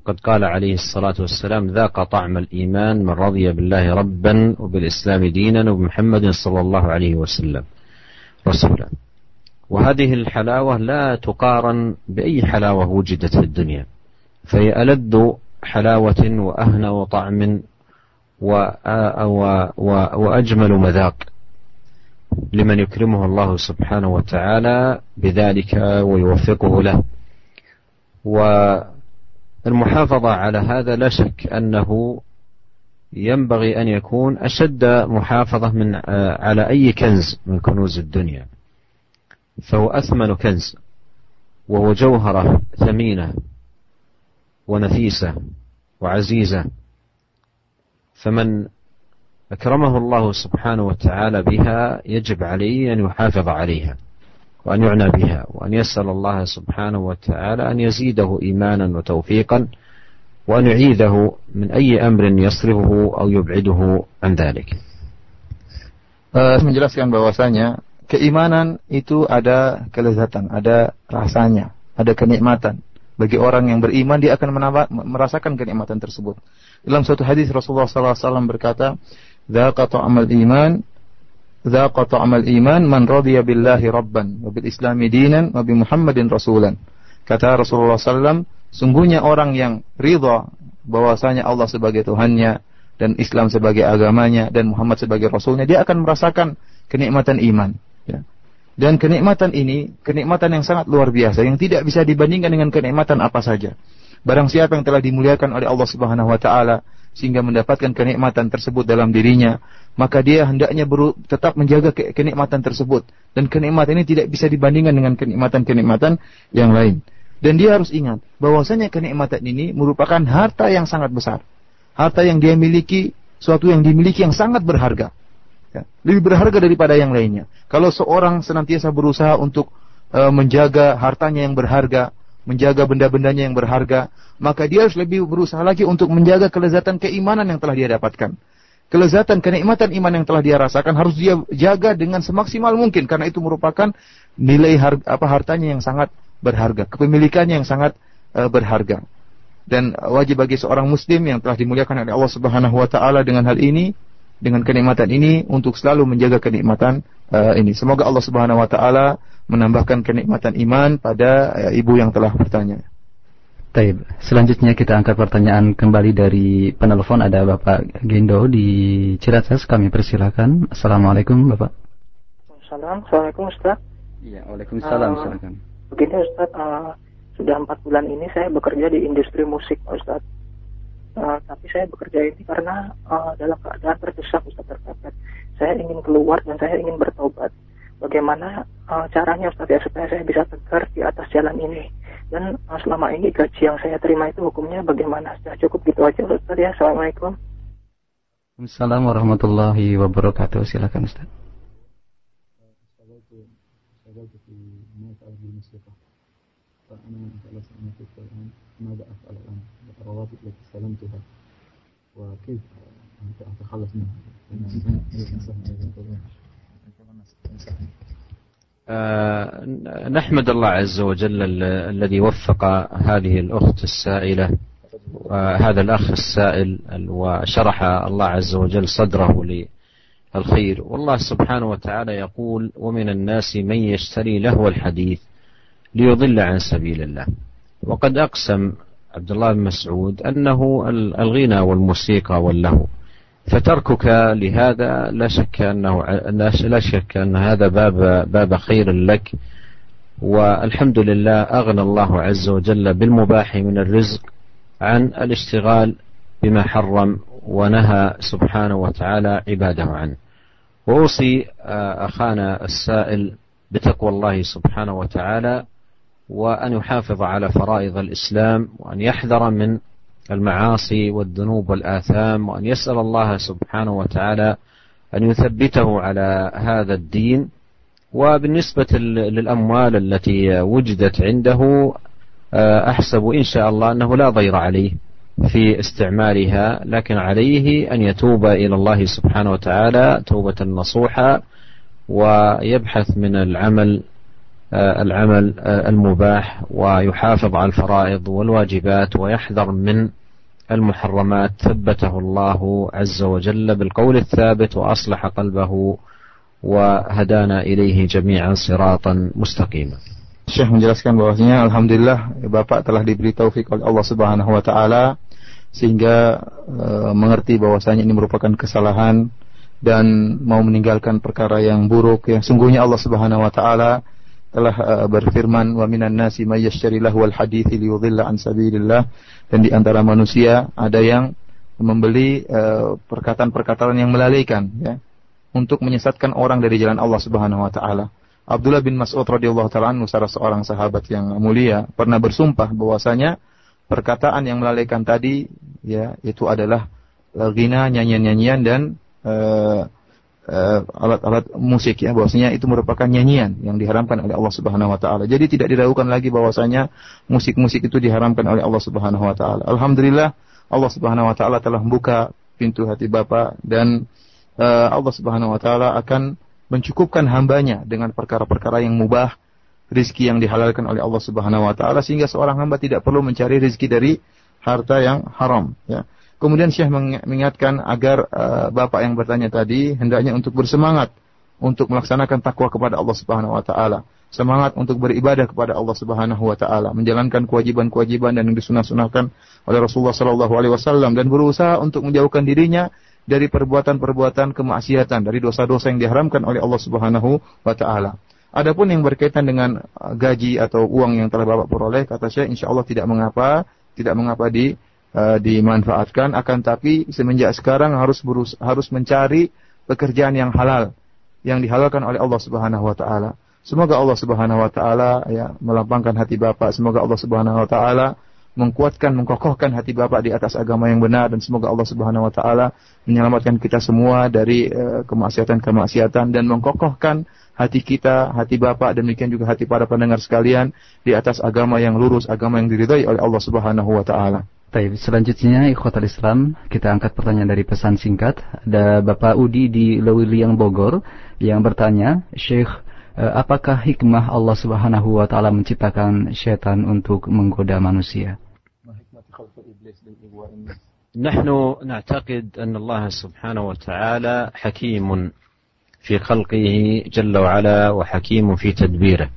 وقد قال عليه الصلاة والسلام ذاق طعم الإيمان من رضي بالله ربا وبالإسلام دينا وبمحمد صلى الله عليه وسلم. رسولا وهذه الحلاوة لا تقارن بأي حلاوة وجدت في الدنيا فهي ألذ حلاوة وأهنى طعم وأجمل مذاق لمن يكرمه الله سبحانه وتعالى بذلك ويوفقه له. والمحافظة على هذا لا شك أنه ينبغي أن يكون أشد محافظة من على أي كنز من كنوز الدنيا. فهو أثمن كنز وهو جوهرة ثمينة ونفيسة وعزيزة. فمن أكرمه الله سبحانه وتعالى بها يجب عليه أن يحافظ عليها. وأن يعنى بها وأن يسأل الله سبحانه وتعالى أن يزيده إيمانا وتوفيقا وأن يعيذه من أي أمر يصرفه أو يبعده عن ذلك uh, menjelaskan bahwasanya keimanan itu ada kelezatan, ada rasanya, ada kenikmatan. Bagi orang yang beriman dia akan menambah, merasakan kenikmatan tersebut. Dalam suatu hadis Rasulullah SAW berkata, "Dzaqa ta'amal iman, dzaqa ta'amal iman man radiya billahi rabban wa bil islami dinan wa Muhammadin rasulan." Kata Rasulullah SAW, sungguhnya orang yang ridha bahwasanya Allah sebagai Tuhannya dan Islam sebagai agamanya dan Muhammad sebagai rasulnya, dia akan merasakan kenikmatan iman. Ya. Dan kenikmatan ini, kenikmatan yang sangat luar biasa, yang tidak bisa dibandingkan dengan kenikmatan apa saja. Barang siapa yang telah dimuliakan oleh Allah Subhanahu wa taala sehingga mendapatkan kenikmatan tersebut dalam dirinya, maka dia hendaknya beru, tetap menjaga ke, kenikmatan tersebut dan kenikmatan ini tidak bisa dibandingkan dengan kenikmatan-kenikmatan yang lain. Dan dia harus ingat bahwasanya kenikmatan ini merupakan harta yang sangat besar. Harta yang dia miliki, suatu yang dimiliki yang sangat berharga. Ya, lebih berharga daripada yang lainnya. Kalau seorang senantiasa berusaha untuk e, menjaga hartanya yang berharga, menjaga benda-bendanya yang berharga, maka dia harus lebih berusaha lagi untuk menjaga kelezatan keimanan yang telah dia dapatkan. Kelezatan, kenikmatan iman yang telah dia rasakan harus dia jaga dengan semaksimal mungkin karena itu merupakan nilai harga, apa hartanya yang sangat berharga, kepemilikannya yang sangat e, berharga. Dan wajib bagi seorang muslim yang telah dimuliakan oleh Allah Subhanahu wa taala dengan hal ini dengan kenikmatan ini untuk selalu menjaga kenikmatan uh, ini. Semoga Allah Subhanahu wa taala menambahkan kenikmatan iman pada uh, ibu yang telah bertanya. Taib. Selanjutnya kita angkat pertanyaan kembali dari penelpon ada Bapak Gendo di Ciracas. Kami persilakan. Assalamualaikum Bapak. Assalamualaikum Ustaz. Iya, Waalaikumsalam. Uh, silakan. Begini Ustaz, uh, sudah empat bulan ini saya bekerja di industri musik Ustaz. Uh, tapi saya bekerja ini karena uh, dalam keadaan terdesak Ustaz terpepet. Saya ingin keluar dan saya ingin bertobat Bagaimana uh, caranya Ustaz ya supaya saya bisa tegar di atas jalan ini? Dan uh, selama ini gaji yang saya terima itu hukumnya bagaimana? Sudah cukup gitu aja Ustaz ya. Assalamualaikum. Assalamualaikum warahmatullahi wabarakatuh. Silakan Ustaz. ماذا أفعل الآن الرواتب التي استلمتها وكيف أتخلص منها آه نحمد الله عز وجل الذي وفق هذه الأخت السائلة وهذا الأخ السائل وشرح الله عز وجل صدره للخير. والله سبحانه وتعالى يقول ومن الناس من يشتري لهو الحديث ليضل عن سبيل الله وقد أقسم عبد الله بن مسعود أنه الغنى والموسيقى واللهو. فتركك لهذا لا شك أنه لا شك أن هذا باب باب خير لك. والحمد لله أغنى الله عز وجل بالمباح من الرزق عن الاشتغال بما حرم ونهى سبحانه وتعالى عباده عنه. وأوصي أخانا السائل بتقوى الله سبحانه وتعالى وأن يحافظ على فرائض الإسلام وأن يحذر من المعاصي والذنوب والآثام وأن يسأل الله سبحانه وتعالى أن يثبته على هذا الدين. وبالنسبة للأموال التي وجدت عنده أحسب إن شاء الله أنه لا ضير عليه في استعمالها لكن عليه أن يتوب إلى الله سبحانه وتعالى توبة نصوحة ويبحث من العمل العمل المباح ويحافظ على الفرائض والواجبات ويحذر من المحرمات ثبته الله عز وجل بالقول الثابت واصلح قلبه وهدانا اليه جميعا صراطا مستقيما. Syekh menjelaskan bahwasanya alhamdulillah Bapak telah diberi taufik oleh Allah Subhanahu wa taala sehingga e, mengerti bahwasanya ini merupakan kesalahan dan mau meninggalkan perkara yang buruk yang sungguhnya Allah Subhanahu wa taala telah uh, berfirman wa minan nasi may yashtari lahu al hadithi liyudhilla an sabilillah dan di antara manusia ada yang membeli uh, perkataan-perkataan yang melalaikan ya untuk menyesatkan orang dari jalan Allah Subhanahu wa taala. Abdullah bin Mas'ud radhiyallahu taala anhu salah seorang sahabat yang mulia pernah bersumpah bahwasanya perkataan yang melalaikan tadi ya itu adalah ghina nyanyian-nyanyian dan uh, alat-alat musik ya bahwasanya itu merupakan nyanyian yang diharamkan oleh Allah Subhanahu wa taala. Jadi tidak diragukan lagi bahwasanya musik-musik itu diharamkan oleh Allah Subhanahu wa taala. Alhamdulillah Allah Subhanahu wa taala telah membuka pintu hati Bapak dan uh, Allah Subhanahu wa taala akan mencukupkan hambanya dengan perkara-perkara yang mubah, rizki yang dihalalkan oleh Allah Subhanahu wa taala sehingga seorang hamba tidak perlu mencari rizki dari harta yang haram ya. Kemudian Syekh mengingatkan agar uh, Bapak yang bertanya tadi hendaknya untuk bersemangat untuk melaksanakan takwa kepada Allah Subhanahu wa taala. Semangat untuk beribadah kepada Allah Subhanahu wa taala, menjalankan kewajiban-kewajiban dan yang disunah-sunahkan oleh Rasulullah sallallahu alaihi wasallam dan berusaha untuk menjauhkan dirinya dari perbuatan-perbuatan kemaksiatan, dari dosa-dosa yang diharamkan oleh Allah Subhanahu wa taala. Adapun yang berkaitan dengan eh, gaji atau uang yang telah Bapak peroleh, kata saya insya Allah tidak mengapa, tidak mengapa di uh, dimanfaatkan akan tapi semenjak sekarang harus berus harus mencari pekerjaan yang halal yang dihalalkan oleh Allah Subhanahu wa taala. Semoga Allah Subhanahu wa taala ya melapangkan hati Bapak, semoga Allah Subhanahu wa taala mengkuatkan, mengkokohkan hati Bapak di atas agama yang benar dan semoga Allah Subhanahu wa taala menyelamatkan kita semua dari uh, kemaksiatan-kemaksiatan dan mengkokohkan hati kita, hati Bapak demikian juga hati para pendengar sekalian di atas agama yang lurus, agama yang diridhai oleh Allah Subhanahu wa taala. Baik, selanjutnya ikhwatal Islam, kita angkat pertanyaan dari pesan singkat. Ada Bapak Udi di Lewiliang Bogor yang bertanya, Syekh, eh, apakah hikmah Allah Subhanahu wa taala menciptakan syaitan untuk menggoda manusia? نحن نعتقد أن الله سبحانه وتعالى حكيم في خلقه جل وعلا وحكيم في تدبيره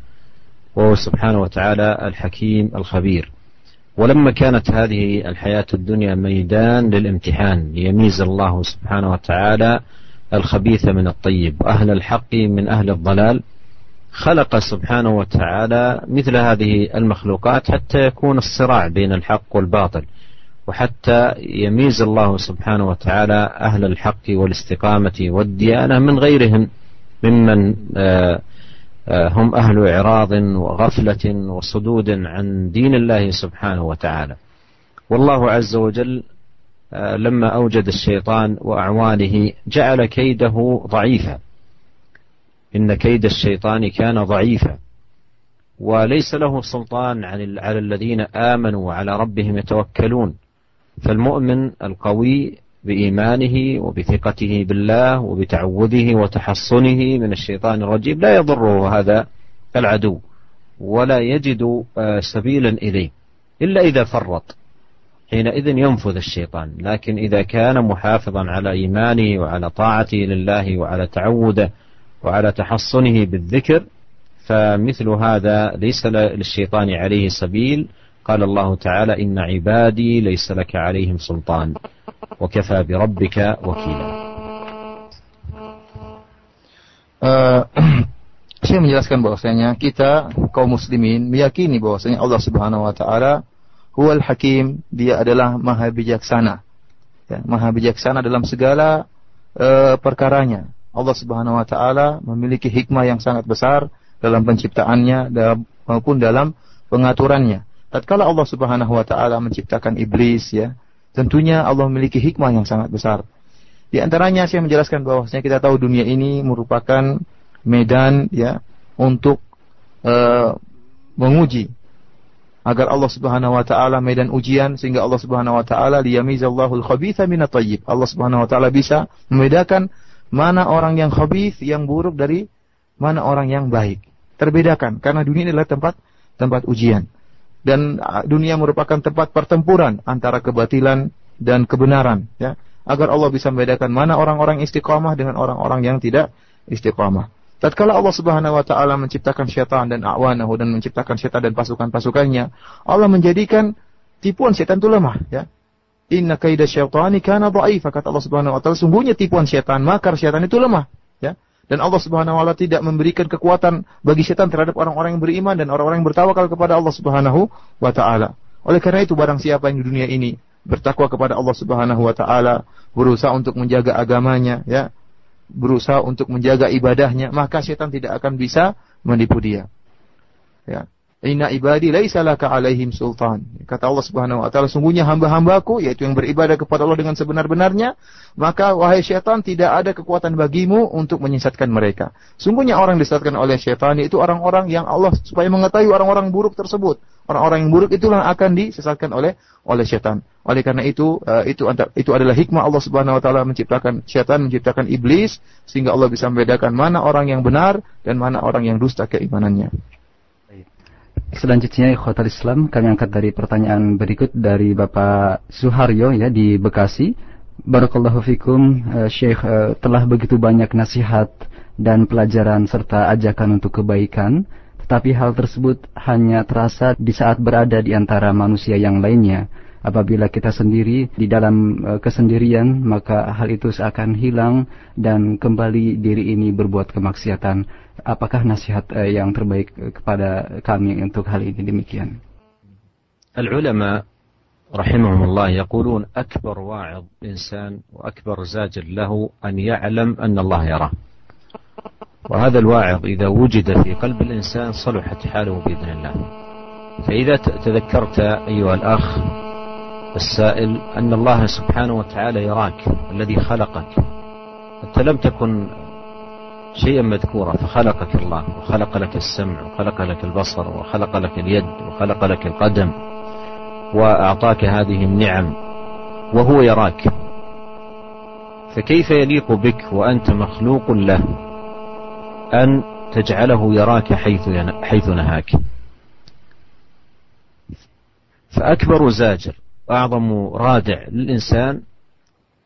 وهو سبحانه وتعالى الحكيم الخبير ولما كانت هذه الحياة الدنيا ميدان للامتحان ليميز الله سبحانه وتعالى الخبيث من الطيب وأهل الحق من أهل الضلال خلق سبحانه وتعالى مثل هذه المخلوقات حتى يكون الصراع بين الحق والباطل وحتى يميز الله سبحانه وتعالى أهل الحق والاستقامة والديانة من غيرهم ممن آه هم أهل إعراض وغفلة وصدود عن دين الله سبحانه وتعالى. والله عز وجل لما أوجد الشيطان وأعوانه جعل كيده ضعيفا إن كيد الشيطان كان ضعيفا. وليس له سلطان على الذين آمنوا وعلى ربهم يتوكلون. فالمؤمن القوي بإيمانه وبثقته بالله وبتعوذه وتحصنه من الشيطان الرجيم. لا يضره هذا العدو ولا يجد سبيلا إليه إلا إذا فرط. حينئذ ينفذ الشيطان. لكن إذا كان محافظا على إيمانه وعلى طاعته لله وعلى تعوده وعلى تحصنه بالذكر فمثل هذا ليس للشيطان عليه سبيل قال الله تعالى إن عبادي ليس لك عليهم سلطان وكفى بربك وكيلا uh, saya menjelaskan bahwasanya kita kaum muslimin meyakini bahwasanya Allah Subhanahu wa taala huwal hakim, dia adalah maha bijaksana. Ya, maha bijaksana dalam segala uh, perkaranya. Allah Subhanahu wa taala memiliki hikmah yang sangat besar dalam penciptaannya dalam, maupun dalam pengaturannya. Tatkala Allah Subhanahu wa taala menciptakan iblis ya, Tentunya Allah memiliki hikmah yang sangat besar. Di antaranya saya menjelaskan bahwasanya kita tahu dunia ini merupakan medan ya untuk uh, menguji agar Allah Subhanahu wa taala medan ujian sehingga Allah Subhanahu wa taala liyamizallahu al-khabitha min tayyib Allah Subhanahu wa taala bisa membedakan mana orang yang khabith yang buruk dari mana orang yang baik. Terbedakan karena dunia adalah tempat tempat ujian dan dunia merupakan tempat pertempuran antara kebatilan dan kebenaran ya agar Allah bisa membedakan mana orang-orang istiqamah dengan orang-orang yang tidak istiqamah. Tatkala Allah Subhanahu wa taala menciptakan syaitan dan awanahu dan menciptakan syaitan dan pasukan-pasukannya, Allah menjadikan tipuan syaitan itu lemah ya. Inna kaida syaitani kana dha'ifa kata Allah Subhanahu wa taala sungguhnya tipuan syaitan makar syaitan itu lemah dan Allah Subhanahu wa taala tidak memberikan kekuatan bagi syaitan terhadap orang-orang yang beriman dan orang-orang yang bertawakal kepada Allah Subhanahu wa taala. Oleh karena itu barang siapa yang di dunia ini bertakwa kepada Allah Subhanahu wa taala berusaha untuk menjaga agamanya ya berusaha untuk menjaga ibadahnya maka syaitan tidak akan bisa menipu dia. Ya Inna ibadi laisa laka alaihim sultan. Kata Allah Subhanahu wa taala, sungguhnya hamba-hambaku yaitu yang beribadah kepada Allah dengan sebenar-benarnya, maka wahai syaitan tidak ada kekuatan bagimu untuk menyesatkan mereka. Sungguhnya orang disesatkan oleh syaitan itu orang-orang yang Allah supaya mengetahui orang-orang buruk tersebut. Orang-orang yang buruk itulah akan disesatkan oleh oleh syaitan. Oleh karena itu uh, itu itu adalah hikmah Allah Subhanahu wa taala menciptakan syaitan, menciptakan iblis sehingga Allah bisa membedakan mana orang yang benar dan mana orang yang dusta keimanannya. Selanjutnya ikhwatal Islam kami angkat dari pertanyaan berikut dari Bapak Suharyo ya di Bekasi. Barakallahu fikum uh, Syekh uh, telah begitu banyak nasihat dan pelajaran serta ajakan untuk kebaikan, tetapi hal tersebut hanya terasa di saat berada di antara manusia yang lainnya. Apabila kita sendiri di dalam uh, kesendirian, maka hal itu seakan hilang dan kembali diri ini berbuat kemaksiatan apakah nasihat uh, yang terbaik kepada kami untuk hal ini demikian? العلماء رحمهم الله يقولون أكبر واعظ إنسان وأكبر زاجر له أن يعلم أن الله يراه وهذا الواعظ إذا وجد في قلب الإنسان صلحت حاله بإذن الله فإذا تذكرت أيها الأخ السائل أن الله سبحانه وتعالى يراك الذي خلقك أنت لم تكن شيئا مذكورا فخلقك الله وخلق لك السمع وخلق لك البصر وخلق لك اليد وخلق لك القدم وأعطاك هذه النعم وهو يراك. فكيف يليق بك وأنت مخلوق له أن تجعله يراك حيث حيث نهاك؟ فأكبر زاجر أعظم رادع للإنسان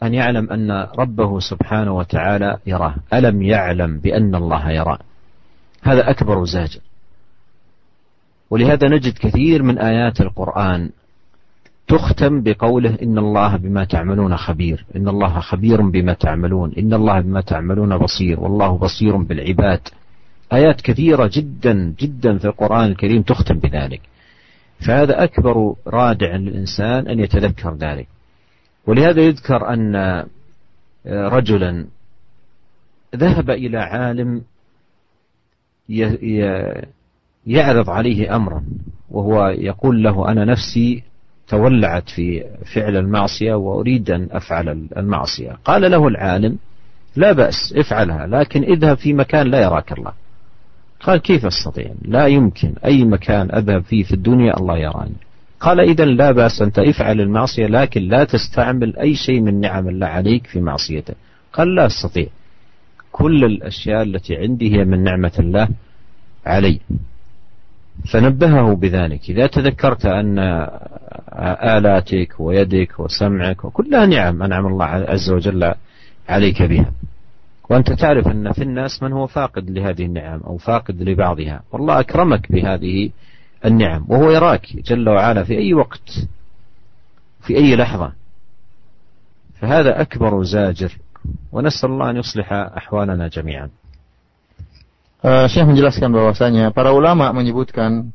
أن يعلم أن ربه سبحانه وتعالى يراه. ألم يعلم بأن الله يراه؟ هذا أكبر زاجر ولهذا نجد كثير من آيات القرآن تختم بقوله إن الله بما تعملون خبير. إن الله خبير بما تعملون. إن الله بما تعملون بصير. والله بصير بالعباد. آيات كثيرة جدا جدا في القرآن الكريم تختم بذلك. فهذا أكبر رادع للإنسان أن يتذكر ذلك. ولهذا يذكر أن رجلا ذهب إلى عالم يعرض عليه أمرا وهو يقول له أنا نفسي تولعت في فعل المعصية وأريد أن أفعل المعصية. قال له العالم لا بأس افعلها لكن اذهب في مكان لا يراك الله. قال كيف أستطيع؟ لا يمكن أي مكان أذهب فيه في الدنيا الله يراني. قال إذا لا بأس أنت افعل المعصية لكن لا تستعمل أي شيء من نعم الله عليك في معصيته. قال لا أستطيع. كل الأشياء التي عندي هي من نعمة الله علي. فنبهه بذلك. إذا تذكرت أن آلاتك ويدك وسمعك وكلها نعم أنعم الله عز وجل عليك بها. وأنت تعرف أن في الناس من هو فاقد لهذه النعم أو فاقد لبعضها. والله أكرمك بهذه النعم وهو يراك جل وعلا في أي وقت في أي لحظة فهذا أكبر زاجر ونسأل الله أن يصلح أحوالنا جميعا Uh, Syekh menjelaskan bahwasanya para ulama menyebutkan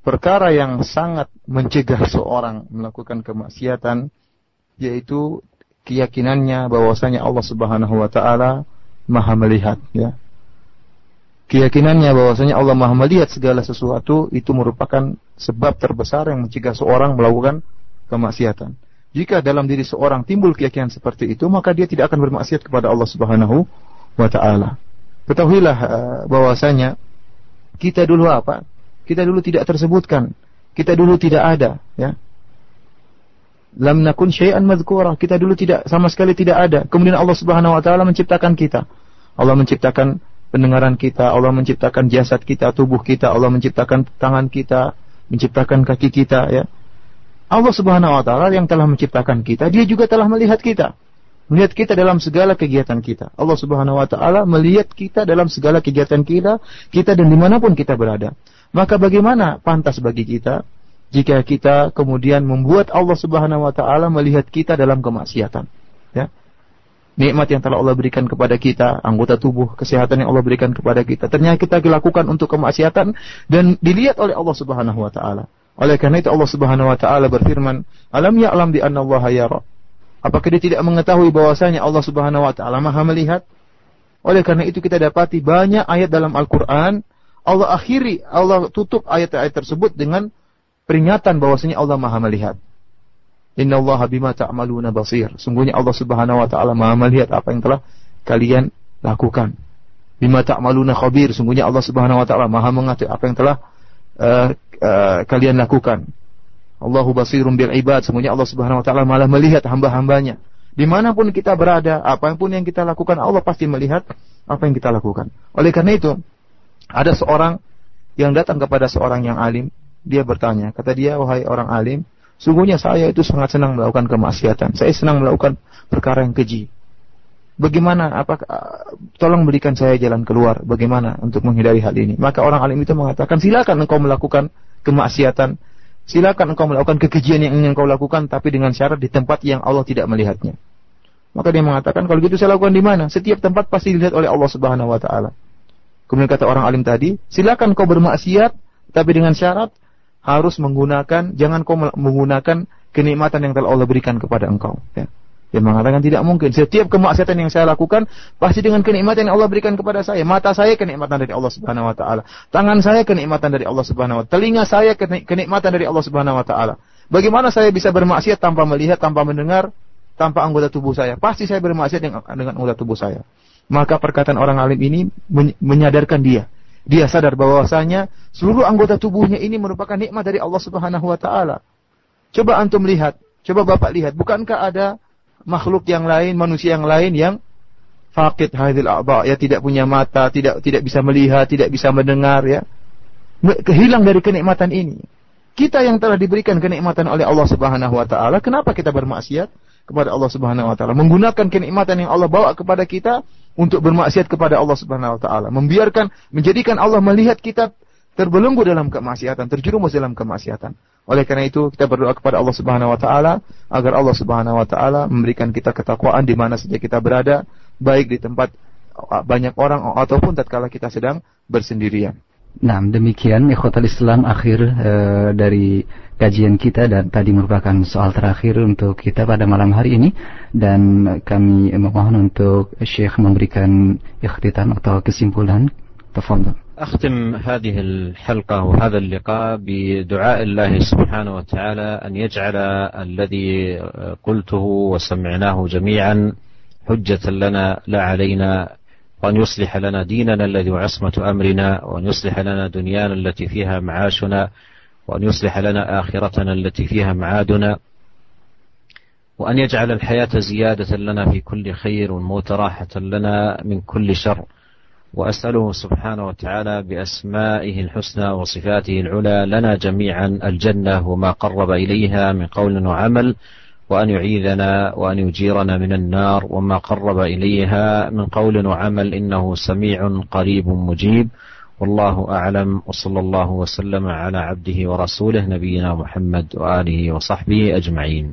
perkara yang sangat mencegah seorang melakukan kemaksiatan yaitu keyakinannya bahwasanya Allah Subhanahu wa taala Maha melihat ya keyakinannya bahwasanya Allah Maha melihat segala sesuatu itu merupakan sebab terbesar yang mencegah seorang melakukan kemaksiatan. Jika dalam diri seorang timbul keyakinan seperti itu, maka dia tidak akan bermaksiat kepada Allah Subhanahu wa taala. Ketahuilah uh, bahwasanya kita dulu apa? Kita dulu tidak tersebutkan. Kita dulu tidak ada, ya. Lam nakun syai'an madhkura. Kita dulu tidak sama sekali tidak ada. Kemudian Allah Subhanahu wa taala menciptakan kita. Allah menciptakan pendengaran kita, Allah menciptakan jasad kita, tubuh kita, Allah menciptakan tangan kita, menciptakan kaki kita ya. Allah Subhanahu wa taala yang telah menciptakan kita, dia juga telah melihat kita. Melihat kita dalam segala kegiatan kita. Allah Subhanahu wa taala melihat kita dalam segala kegiatan kita, kita dan di mana pun kita berada. Maka bagaimana pantas bagi kita jika kita kemudian membuat Allah Subhanahu wa taala melihat kita dalam kemaksiatan. Ya. Nikmat yang telah Allah berikan kepada kita, anggota tubuh, kesehatan yang Allah berikan kepada kita, ternyata kita dilakukan untuk kemaksiatan dan dilihat oleh Allah Subhanahu wa taala. Oleh karena itu Allah Subhanahu wa taala berfirman, "Alam ya'lam bi anna Allah yara." Apakah dia tidak mengetahui bahwasanya Allah Subhanahu wa taala Maha melihat? Oleh karena itu kita dapati banyak ayat dalam Al-Qur'an Allah akhiri, Allah tutup ayat-ayat tersebut dengan peringatan bahwasanya Allah Maha melihat. Inna Allah bima ta'maluna basir. Sungguhnya Allah Subhanahu wa taala Maha melihat apa yang telah kalian lakukan. Bima ta'maluna khabir. Sungguhnya Allah Subhanahu wa taala Maha mengerti apa yang telah uh, uh, kalian lakukan. Allahu basirun bil ibad. Sungguhnya Allah Subhanahu wa taala malah melihat hamba-hambanya. Di mana pun kita berada, apa pun yang kita lakukan, Allah pasti melihat apa yang kita lakukan. Oleh karena itu, ada seorang yang datang kepada seorang yang alim, dia bertanya, kata dia, wahai orang alim, Sungguhnya saya itu sangat senang melakukan kemaksiatan. Saya senang melakukan perkara yang keji. Bagaimana? Apa? Tolong berikan saya jalan keluar. Bagaimana untuk menghindari hal ini? Maka orang alim itu mengatakan, silakan engkau melakukan kemaksiatan. Silakan engkau melakukan kekejian yang ingin engkau lakukan, tapi dengan syarat di tempat yang Allah tidak melihatnya. Maka dia mengatakan, kalau gitu saya lakukan di mana? Setiap tempat pasti dilihat oleh Allah Subhanahu Wa Taala. Kemudian kata orang alim tadi, silakan kau bermaksiat, tapi dengan syarat harus menggunakan jangan kau menggunakan kenikmatan yang telah Allah berikan kepada engkau ya. Dia mengatakan tidak mungkin. Setiap kemaksiatan yang saya lakukan pasti dengan kenikmatan yang Allah berikan kepada saya. Mata saya kenikmatan dari Allah Subhanahu wa taala. Tangan saya kenikmatan dari Allah Subhanahu wa taala. Telinga saya kenikmatan dari Allah Subhanahu wa taala. Bagaimana saya bisa bermaksiat tanpa melihat, tanpa mendengar, tanpa anggota tubuh saya? Pasti saya bermaksiat dengan, dengan anggota tubuh saya. Maka perkataan orang alim ini menyadarkan dia dia sadar bahwasanya seluruh anggota tubuhnya ini merupakan nikmat dari Allah Subhanahu wa taala. Coba antum lihat, coba Bapak lihat, bukankah ada makhluk yang lain, manusia yang lain yang fakid hadil a'ba, ya tidak punya mata, tidak tidak bisa melihat, tidak bisa mendengar ya. Kehilang dari kenikmatan ini. Kita yang telah diberikan kenikmatan oleh Allah Subhanahu wa taala, kenapa kita bermaksiat kepada Allah Subhanahu wa taala? Menggunakan kenikmatan yang Allah bawa kepada kita untuk bermaksiat kepada Allah Subhanahu wa taala, membiarkan menjadikan Allah melihat kita terbelenggu dalam kemaksiatan, terjerumus dalam kemaksiatan. Oleh karena itu kita berdoa kepada Allah Subhanahu wa taala agar Allah Subhanahu wa taala memberikan kita ketakwaan di mana saja kita berada, baik di tempat banyak orang ataupun tatkala kita sedang bersendirian. Nah, demikian ikhwatal Islam akhir e, dari kajian kita dan tadi merupakan soal terakhir untuk kita pada malam hari ini dan kami memohon untuk Syekh memberikan ikhtitam atau kesimpulan. Tafadhol. أختم هذه الحلقة وهذا اللقاء بدعاء الله سبحانه وتعالى أن يجعل الذي قلته وسمعناه جميعا حجة لنا لا علينا وأن يصلح لنا ديننا الذي وعصمة أمرنا وأن يصلح لنا دنيانا التي فيها معاشنا وأن يصلح لنا آخرتنا التي فيها معادنا وأن يجعل الحياة زيادة لنا في كل خير والموت راحة لنا من كل شر. وأسأله سبحانه وتعالى بأسمائه الحسنى وصفاته العلى لنا جميعا الجنة وما قرب إليها من قول وعمل. وأن يعيذنا وأن يجيرنا من النار وما قرب إليها من قول وعمل إنه سميع قريب مجيب والله أعلم وصلى الله وسلم على عبده ورسوله نبينا محمد وآله وصحبه أجمعين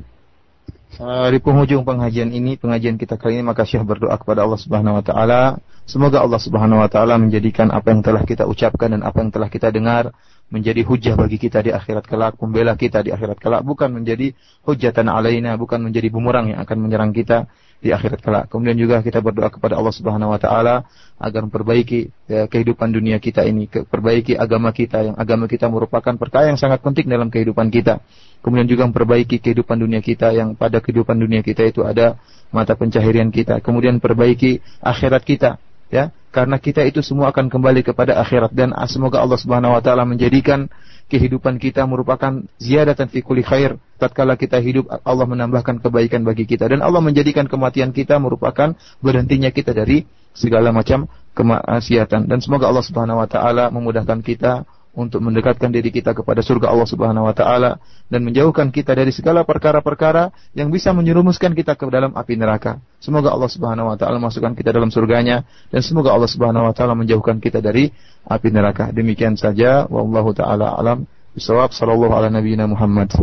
Di penghujung pengajian ini, pengajian kita kali ini maka Syekh berdoa kepada Allah Subhanahu wa taala, semoga Allah Subhanahu wa taala menjadikan apa yang telah kita ucapkan dan apa yang telah kita dengar menjadi hujah bagi kita di akhirat kelak, membela kita di akhirat kelak, bukan menjadi hujatan alaina, bukan menjadi bumerang yang akan menyerang kita di akhirat kelak. Kemudian juga kita berdoa kepada Allah Subhanahu wa taala agar memperbaiki ya, kehidupan dunia kita ini, perbaiki agama kita yang agama kita merupakan perkara yang sangat penting dalam kehidupan kita. Kemudian juga memperbaiki kehidupan dunia kita yang pada kehidupan dunia kita itu ada mata pencaharian kita. Kemudian perbaiki akhirat kita ya karena kita itu semua akan kembali kepada akhirat. Dan semoga Allah Subhanahu wa taala menjadikan kehidupan kita merupakan ziyadatan fi kulli khair. Tatkala kita hidup Allah menambahkan kebaikan bagi kita. Dan Allah menjadikan kematian kita merupakan berhentinya kita dari segala macam kemaksiatan. Dan semoga Allah Subhanahu wa taala memudahkan kita untuk mendekatkan diri kita kepada surga Allah Subhanahu wa taala dan menjauhkan kita dari segala perkara-perkara yang bisa menyerumuskan kita ke dalam api neraka. Semoga Allah Subhanahu wa taala masukkan kita dalam surganya dan semoga Allah Subhanahu wa taala menjauhkan kita dari api neraka. Demikian saja wallahu taala alam Bisawab sallallahu ala nabiyina Muhammad.